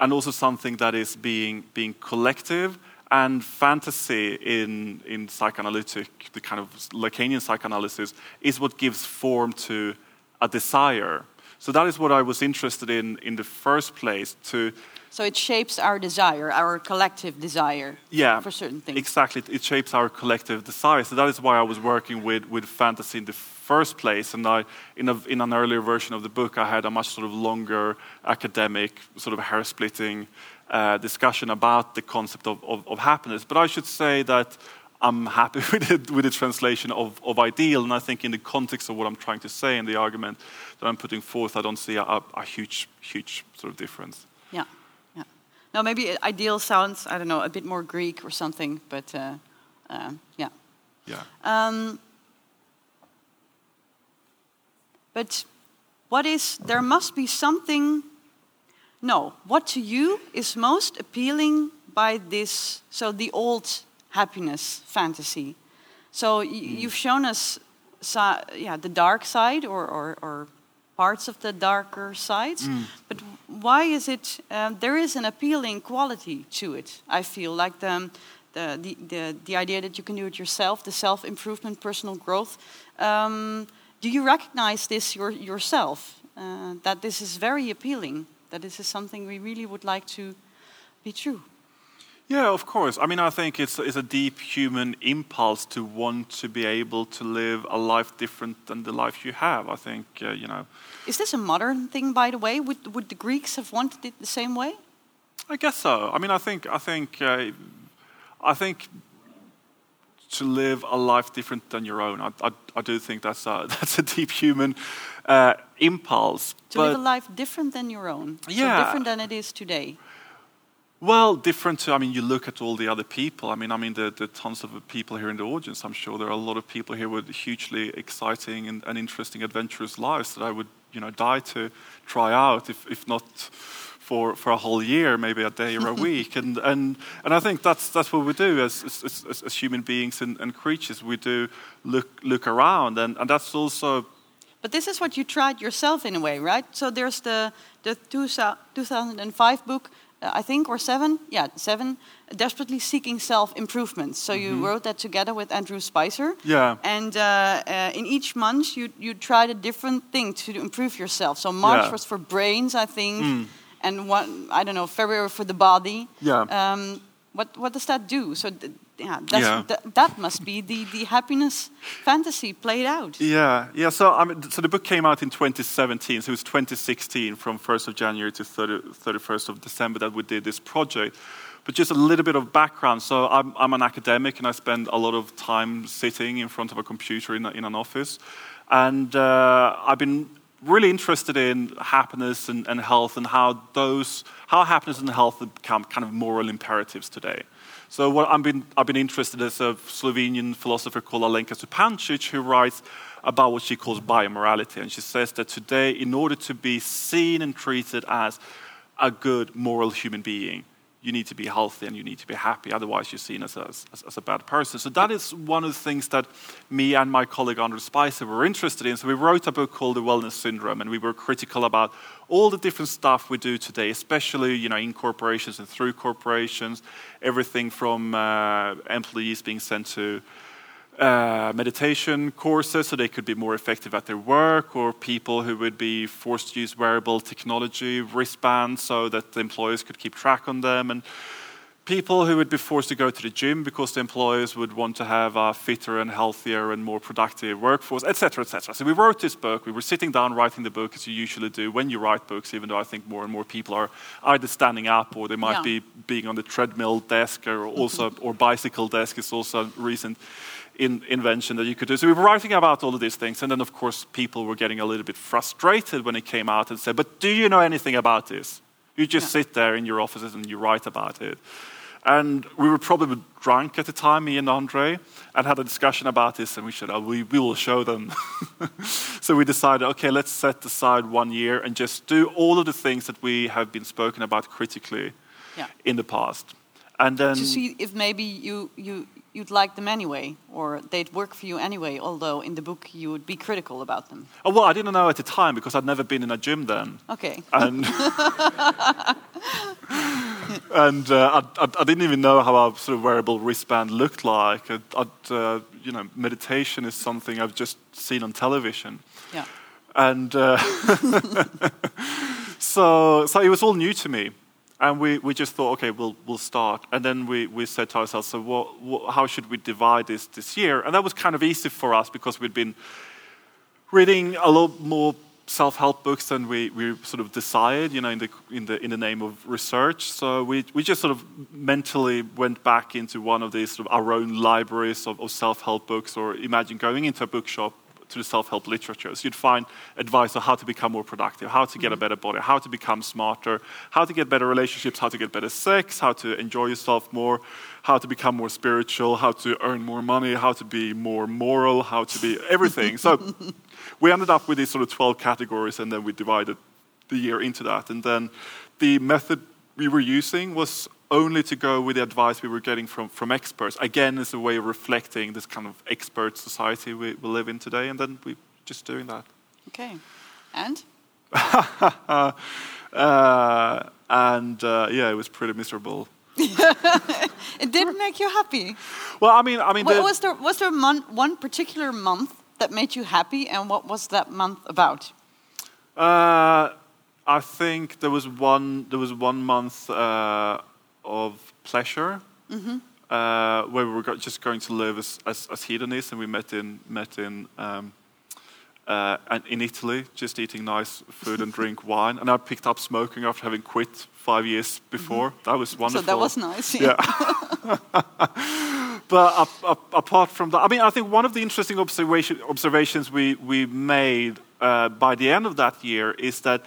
and also something that is being, being collective and fantasy in, in psychoanalytic, the kind of Lacanian psychoanalysis, is what gives form to a desire. So that is what I was interested in in the first place to so it shapes our desire, our collective desire yeah, for certain things. Exactly, it shapes our collective desire. So that is why I was working with, with fantasy in the first place. And I, in, a, in an earlier version of the book, I had a much sort of longer academic, sort of hair splitting uh, discussion about the concept of, of, of, happiness. But I should say that I'm happy <laughs> with, it, with the translation of, of ideal. And I think, in the context of what I'm trying to say and the argument that I'm putting forth, I don't see a, a huge, huge sort of difference. Yeah. No, maybe ideal sounds, I don't know, a bit more Greek or something, but uh, uh, yeah. Yeah. Um, but what is, there must be something, no, what to you is most appealing by this, so the old happiness fantasy? So mm. you've shown us, yeah, the dark side or, or, or parts of the darker sides. Mm. But why is it? Um, there is an appealing quality to it. I feel like the, the the the, the idea that you can do it yourself, the self improvement, personal growth. Um, do you recognize this your, yourself? Uh, that this is very appealing. That this is something we really would like to be true. Yeah, of course. I mean, I think it's, it's a deep human impulse to want to be able to live a life different than the life you have. I think, uh, you know. Is this a modern thing, by the way? Would, would the Greeks have wanted it the same way? I guess so. I mean, I think, I think, uh, I think to live a life different than your own, I, I, I do think that's a, <laughs> that's a deep human uh, impulse. To live a life different than your own. Yeah. So different than it is today. Well, different to, I mean, you look at all the other people. I mean, I mean, the, the tons of people here in the audience. I'm sure there are a lot of people here with hugely exciting and, and interesting, adventurous lives that I would you know, die to try out, if, if not for, for a whole year, maybe a day or a <laughs> week. And, and, and I think that's, that's what we do as, as, as, human beings and, and, creatures. We do look, look around, and, and that's also. But this is what you tried yourself in a way, right? So there's the, the 2005 book, uh, I think, or seven? Yeah, seven. Desperately Seeking Self Improvement. So mm -hmm. you mm-hmm. wrote that together with Andrew Spicer. Yeah. And uh, uh, in each month, you, you tried a different thing to improve yourself. So March yeah. was for brains, I think. Mm and one I don't know February for the body. Yeah. Um, what what does that do? So th yeah, yeah. Th that must be the the happiness fantasy played out. Yeah, yeah. So I mean, so the book came out in 2017. So it was 2016 from 1st of January to 30, 31st of December that we did this project. But just a little bit of background. So I'm, I'm an academic and I spend a lot of time sitting in front of a computer in, a, in an office. And uh, I've been really interested in happiness and, and, health and how those how happiness and health become kind of moral imperatives today. So what I've been I've been interested in is a Slovenian philosopher called Alenka Zupančič who writes about what she calls biomorality, and she says that today, in order to be seen and treated as a good moral human being, you need to be healthy and you need to be happy. Otherwise, you're seen as a, as, as, a bad person. So that is one of the things that me and my colleague Andrew Spicer were interested in. So we wrote a book called The Wellness Syndrome, and we were critical about all the different stuff we do today, especially you know in corporations and through corporations. Everything from uh, employees being sent to uh, meditation courses so they could be more effective at their work, or people who would be forced to use wearable technology, wristbands, so that the employers could keep track on them, and people who would be forced to go to the gym because the employers would want to have a fitter and healthier and more productive workforce, etc., etc. So we wrote this book. We were sitting down writing the book as you usually do when you write books, even though I think more and more people are either standing up or they might yeah. be being on the treadmill desk or also or bicycle desk is also recent in, invention that you could do. So we were writing about all of these things, and then of course people were getting a little bit frustrated when it came out and said, "But do you know anything about this? You just yeah. sit there in your offices and you write about it." And we were probably drunk at the time, me and Andre, and had a discussion about this, and we said, oh, we, we will show them. <laughs> so we decided, okay, let's set aside one year and just do all of the things that we have been spoken about critically yeah. in the past. And then to see if maybe you, you you'd like them anyway, or they'd work for you anyway, although in the book you would be critical about them. Oh, well, I didn't know at the time because I'd never been in a gym then. Okay. And, <laughs> and uh, I, I, didn't even know how a sort of wearable wristband looked like. I'd, I'd, uh, you know, meditation is something I've just seen on television. Yeah. And uh, <laughs> so, so it was all new to me. And we, we just thought, okay, we'll, we'll start. And then we, we said to ourselves, so what, what, how should we divide this this year? And that was kind of easy for us because we'd been reading a lot more self-help books than we, we sort of desired, you know, in the, in the, in the name of research. So we, we just sort of mentally went back into one of these sort of our own libraries of, of self-help books or imagine going into a bookshop to the self-help literature. So you'd find advice on how to become more productive, how to get a mm-hmm. better body, how to become smarter, how to get better relationships, how to get better sex, how to enjoy yourself more, how to become more spiritual, how to earn more money, how to be more moral, how to be everything. so we ended up with these sort of 12 categories and then we divided the year into that. And then the method we were using was only to go with the advice we were getting from, from experts. Again, as a way of reflecting this kind of expert society we, we live in today, and then we're just doing that. Okay. And? <laughs> uh, and uh, yeah, it was pretty miserable. <laughs> it didn't make you happy. Well, I mean, I mean, what, was there was there one particular month that made you happy, and what was that month about? Uh, I think there was one. There was one month uh, of pleasure, mm-hmm. uh, where we were just going to live as, as, as hedonists, and we met in met in um, uh, in Italy, just eating nice food and <laughs> drink wine. And I picked up smoking after having quit five years before. Mm-hmm. That was wonderful. So that was nice. Yeah. <laughs> but up, up, apart from that, I mean, I think one of the interesting observation, observations we we made uh, by the end of that year is that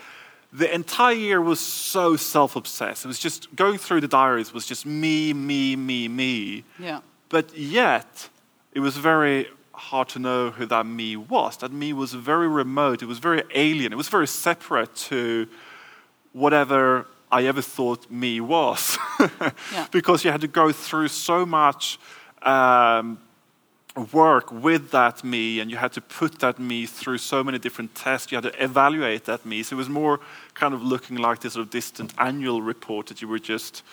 the entire year was so self-obsessed. It was just going through the diaries was just me, me, me, me. Yeah. But yet, it was very hard to know who that me was. That me was very remote, it was very alien, it was very separate to whatever I ever thought me was. <laughs> yeah. Because you had to go through so much um, work with that me and you had to put that me through so many different tests. You had to evaluate that me. So it was more kind of looking like this sort of distant annual report that you were just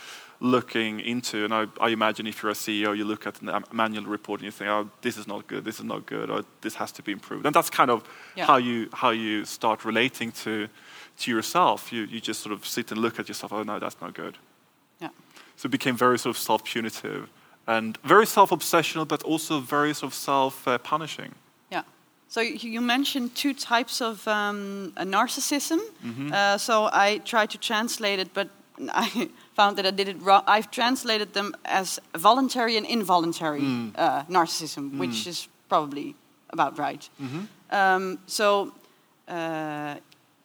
looking into. And I, I, imagine if you're a CEO, you look at the um, annual report and you think, oh, this is not good, this is not good, or this has to be improved. And that's kind of yeah. how, you, how you start relating to, to yourself. You, you just sort of sit and look at yourself, oh, no, that's not good. Yeah. So it became very sort of self punitive and very self obsessional, but also very sort of self punishing. Yeah. So you mentioned two types of um, narcissism. Mm -hmm. uh, so I tried to translate it, but <laughs> I found that I did it wrong. I've translated them as voluntary and involuntary mm. uh, narcissism, mm. which is probably about right. -hmm. Um, so. Uh,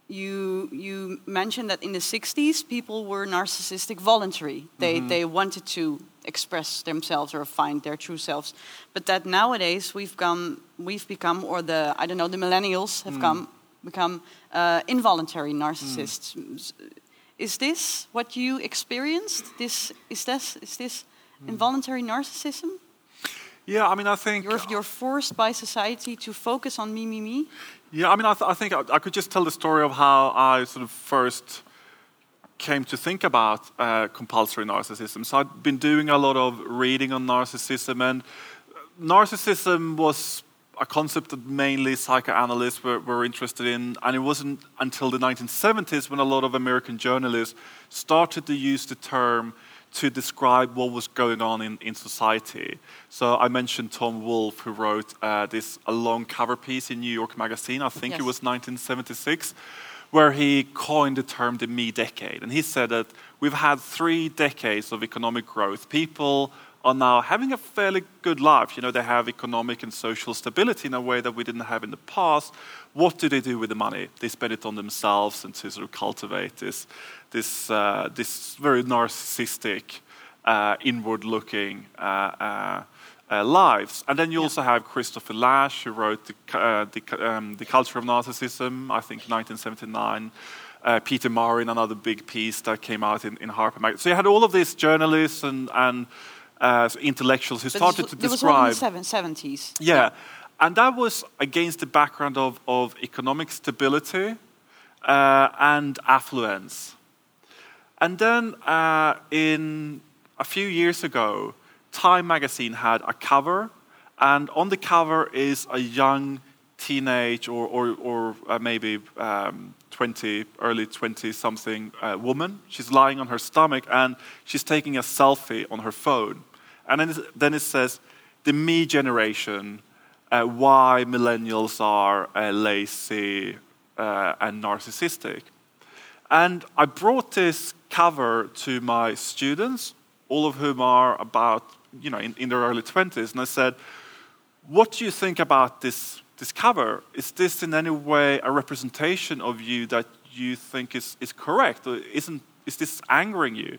you you mentioned that in the 60s people were narcissistic voluntary they mm -hmm. they wanted to express themselves or find their true selves. But that nowadays we've come, we've become, or the I don't know, the millennials have mm. come become uh, involuntary narcissists. Mm. Is this what you experienced? This is this is this mm. involuntary narcissism? Yeah, I mean, I think you're, you're, forced by society to focus on me, me, me. Yeah, I mean, I, th I think I, I, could just tell the story of how I sort of first came to think about uh, compulsory narcissism. So I'd been doing a lot of reading on narcissism, and narcissism was a concept that mainly psychoanalysts were, were, interested in, and it wasn't until the 1970s when a lot of American journalists started to use the term to describe what was going on in, in society. So I mentioned Tom Wolfe, who wrote uh, this a long cover piece in New York Magazine, I think yes. it was 1976 where he coined the term the me decade. And he said that we've had three decades of economic growth. People are now having a fairly good life. You know, they have economic and social stability in a way that we didn't have in the past. What do they do with the money? They spend it on themselves and to sort of cultivate this, this, uh, this very narcissistic, uh, inward-looking uh, uh lives. And then you yeah. also have Christopher Lasch, who wrote the, uh, the, um, the, Culture of Narcissism, I think 1979. Uh, Peter Marin, another big piece that came out in, in Harper Magazine. So you had all of these journalists and, and uh, intellectuals who started to describe. Was in the 70s. Yeah. yeah. And that was against the background of, of economic stability uh, and affluence. And then uh, in a few years ago, Time magazine had a cover, and on the cover is a young teenage or, or, or uh, maybe um, 20, early 20 something uh, woman. She's lying on her stomach and she's taking a selfie on her phone. And then, it says, the me generation, uh, why millennials are uh, lazy uh, and narcissistic. And I brought this cover to my students, all of whom are about you know, in, in their early 20s, and I said, What do you think about this, this cover? Is this in any way a representation of you that you think is, is correct? Or isn't, is this angering you?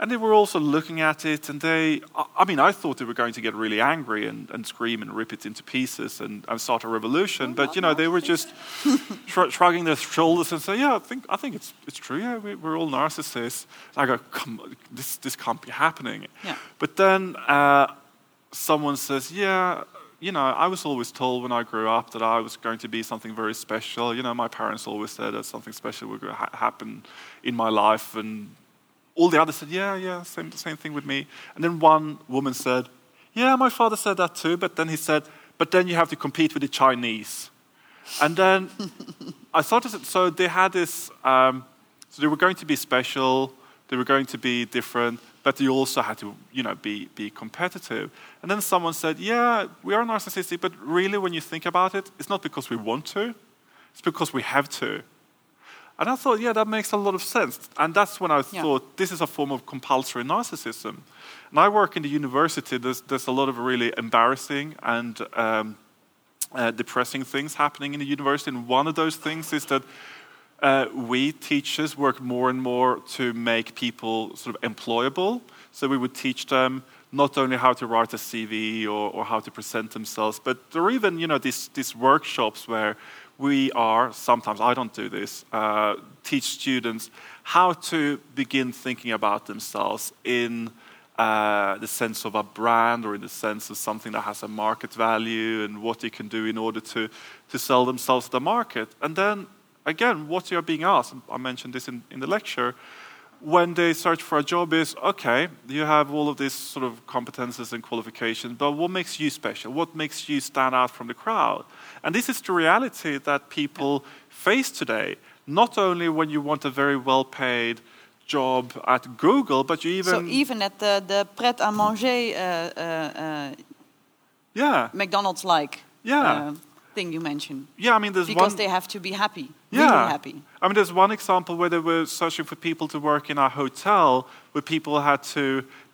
And they were also looking at it, and they, I mean, I thought they were going to get really angry and, and scream and rip it into pieces and, and start a revolution. Oh, but, you know, they were just <laughs> shrugging their shoulders and say, yeah, I think, I think it's, it's true. Yeah, we, are all narcissists. And I go, come on, this, this can't be happening. Yeah. But then uh, someone says, yeah, you know, I was always told when I grew up that I was going to be something very special. You know, my parents always said that something special would ha- happen in my life, and all the others said, Yeah, yeah, same, same thing with me. And then one woman said, Yeah, my father said that too. But then he said, But then you have to compete with the Chinese. And then <laughs> I started, so they had this, um, so they were going to be special, they were going to be different, but they also had to, you know, be, be competitive. And then someone said, Yeah, we are narcissistic, but really, when you think about it, it's not because we want to, it's because we have to. And I thought, yeah, that makes a lot of sense. And that's when I yeah. thought this is a form of compulsory narcissism. And I work in the university, there's, there's a lot of really embarrassing and um, uh, depressing things happening in the university. And one of those things is that uh, we teachers work more and more to make people sort of employable. So we would teach them not only how to write a CV or, or how to present themselves, but there are even you know these, these workshops where we are sometimes I don't do this uh, teach students how to begin thinking about themselves in uh, the sense of a brand or in the sense of something that has a market value and what they can do in order to, to sell themselves to the market. And then, again, what you're being asked, I mentioned this in, in the lecture, when they search for a job is okay, you have all of these sort of competences and qualifications, but what makes you special? What makes you stand out from the crowd? And this is the reality that people face today, not only when you want a very well paid job at Google, but you even. So even at the, the pret à manger uh, uh, uh, yeah. McDonald's like yeah. Uh, thing you mentioned. Yeah, I mean, there's because one. they have to be happy. Yeah. Really happy. I mean, there's one example where they were searching for people to work in a hotel where people had to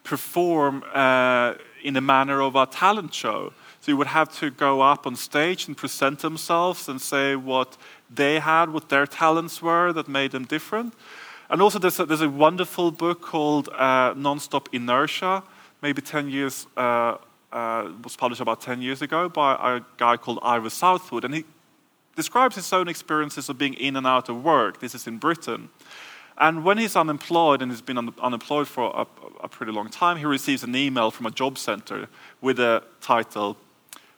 perform uh, in a manner of a talent show. So you would have to go up on stage and present themselves and say what they had, what their talents were that made them different. And also, there's a, there's a wonderful book called uh, Nonstop Inertia, maybe 10 years, uh, uh, was published about 10 years ago by a guy called Ivor Southwood. And he describes his own experiences of being in and out of work. This is in Britain. And when he's unemployed and he's been un- unemployed for a, a pretty long time, he receives an email from a job center with a title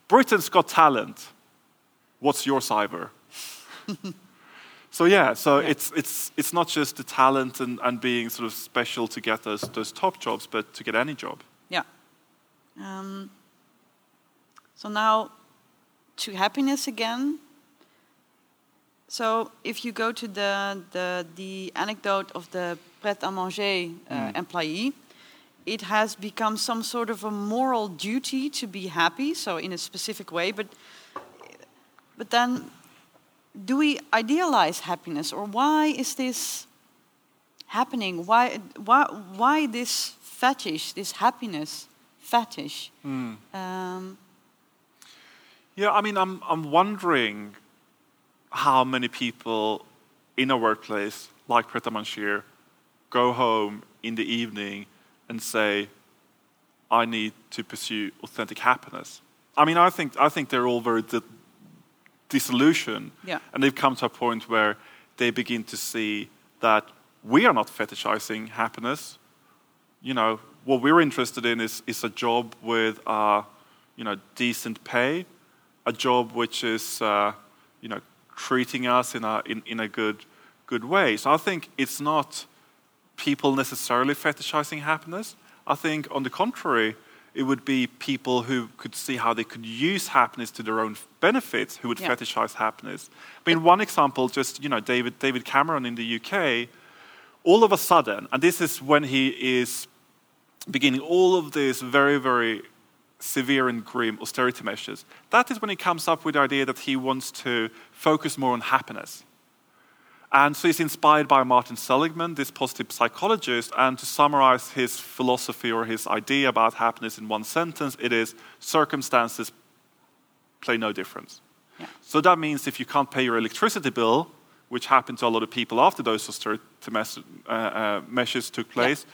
Britain's Got Talent. What's your cyber? <laughs> so yeah, so Yeah. it's it's it's not just the talent and, and being sort of special to get those those top jobs, but to get any job. Um, so now to happiness again. So if you go to the the, the anecdote of the pret à manger uh, employee, it has become some sort of a moral duty to be happy. So in a specific way, but but then do we idealize happiness, or why is this happening? Why why why this fetish, this happiness fetish? Um, Yeah, I mean, I'm, I'm wondering how many people in a workplace like Pret a go home in the evening and say, I need to pursue authentic happiness. I mean, I think, I think they're all very di- disillusioned. Yeah. And they've come to a point where they begin to see that we are not fetishizing happiness. You know, what we're interested in is, is a job with, uh, you know, decent pay, a job which is, uh, you know, treating us in a, in, in a good, good way. So I think it's not people necessarily fetishizing happiness. I think, on the contrary, it would be people who could see how they could use happiness to their own benefits who would Yeah. fetishize happiness. I mean, one example, just, you know, David, David Cameron in the UK, all of a sudden, and this is when he is beginning all of these very, very severe and grim austerity measures, that is when he comes up with the idea that he wants to focus more on happiness. And so he's inspired by Martin Seligman, this positive psychologist, and to summarize his philosophy or his idea about happiness in one sentence, it is circumstances play no difference. Yeah. So that means if you can't pay your electricity bill, which happened to a lot of people after those austerity uh, uh, measures took place,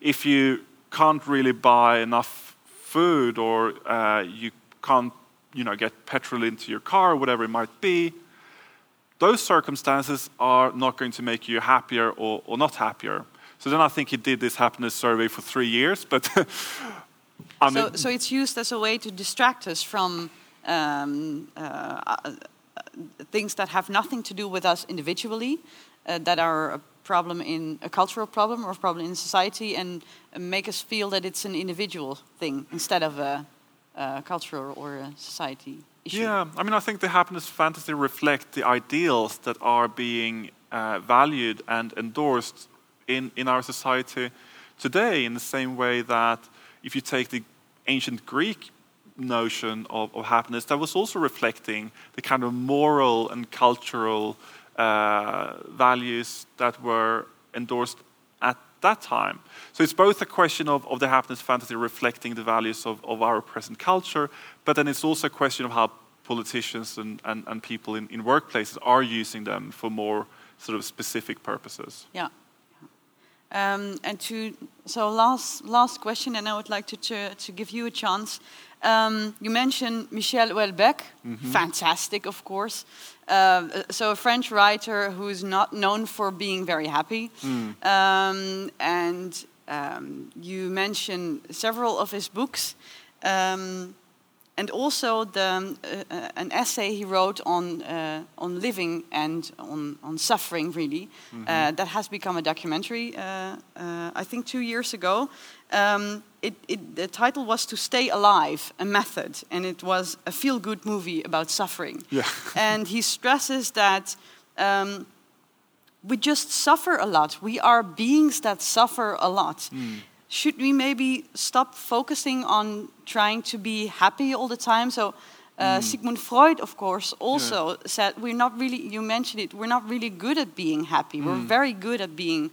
if you can't really buy enough food or uh, you can't you know, get petrol into your car, or whatever it might be, those circumstances are not going to make you happier or, or not happier. So then I think he did this happiness survey for three years, but <laughs> I mean, so, so it's used as a way to distract us from um, uh, uh, things that have nothing to do with us individually, uh, that are problem in a cultural problem or a problem in society, and uh, make us feel that it's an individual thing instead of a, a cultural or a society issue. Yeah, I mean, I think the happiness fantasy reflect the ideals that are being uh, valued and endorsed in, in our society today, in the same way that if you take the ancient Greek notion of, of happiness, that was also reflecting the kind of moral and cultural values that were endorsed at that time. So it's both a question of, of the happiness fantasy reflecting the values of, of our present culture, but then it's also a question of how politicians and, and, and people in, in workplaces are using them for more sort of specific purposes. Yeah. Um, and to so last last question, and I would like to to, to give you a chance. Um, you mentioned Michel Houellebecq, fantastic, of course. Uh, so a French writer who is not known for being very happy, um, and um, you mentioned several of his books. Um, and also the, uh, uh, an essay he wrote on uh, on living and on on suffering, really, uh, that has become a documentary. Uh, uh, I think two years ago. Um, it, it, the title was "To Stay Alive: A Method," and it was a feel-good movie about suffering. Yeah. <laughs> and he stresses that. Um, we just suffer a lot. We are beings that suffer a lot. Should we maybe stop focusing on trying to be happy all the time? So, uh, Sigmund Freud, of course, also said we're not really, you mentioned it, we're not really good at being happy. We're very good at being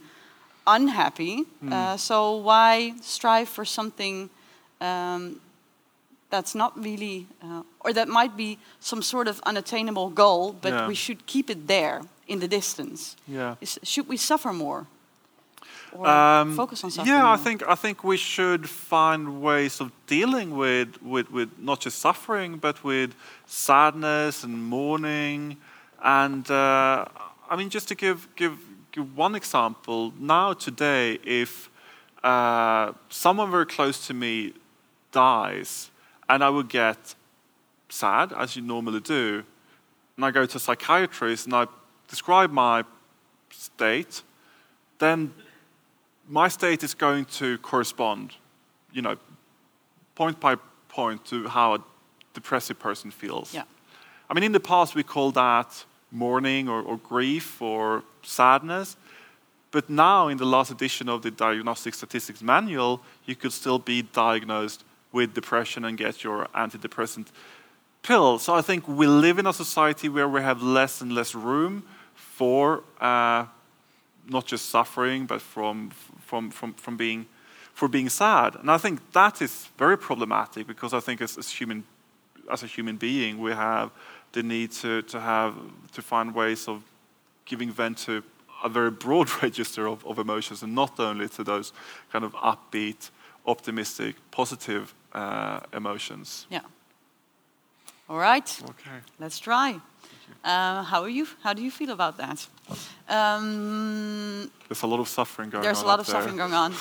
unhappy. Uh, so, why strive for something um, that's not really, uh, or that might be some sort of unattainable goal, but Yeah. we should keep it there in the distance. Yeah. Is, should we suffer more? Or Um, focus on suffering yeah, I think I think we should find ways of dealing with, with, with not just suffering, but with sadness and mourning. And uh, I mean, just to give give give one example, now today, if uh, someone very close to me dies, and I would get sad, as you normally do, and I go to a psychiatrist and I describe my state, then my state is going to correspond, you know, point by point to how a depressive person feels. Yeah. I mean, in the past we called that mourning or, or grief or sadness. But now, in the last edition of the Diagnostic Statistics Manual, you could still be diagnosed with depression and get your antidepressant pill. So I think we live in a society where we have less and less room for uh, not just suffering, but from, from, from, from being, for being sad. And I think that is very problematic because I think as, as, human, as a human being, we have the need to, to, have, to find ways of giving vent to a very broad <laughs> register of, of emotions and not only to those kind of upbeat, optimistic, positive uh, emotions. Yeah. All right. Okay. Let's try. Uh, how are you? How do you feel about that? Um, There's a lot of suffering going there's on. a lot of there. suffering going on.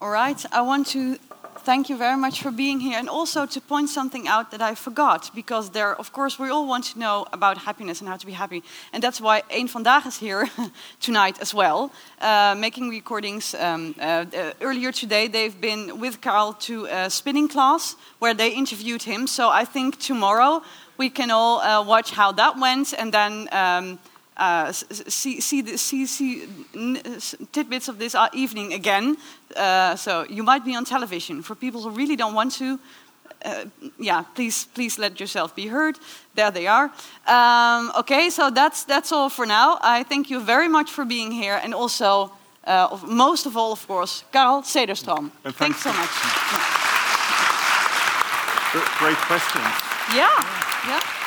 All right. I want to thank you very much for being here and also to point something out that I forgot because there, of course, we all want to know about happiness and how to be happy. And that's why Een Vandaag is here <laughs> tonight as well, uh, making recordings. Um, uh, uh, earlier today, they've been with Carl to a spinning class where they interviewed him. So I think tomorrow we can all uh, watch how that went and then. Um, uh, see, see, the, see, see tidbits of this uh, evening again. Uh, so you might be on television. For people who really don't want to, uh, yeah, please, please let yourself be heard. There they are. Um, okay, so that's that's all for now. I thank you very much for being here, and also, uh, of- most of all, of course, Karel Cederström. Thanks thanks- so much. Great questions. Yeah, yeah.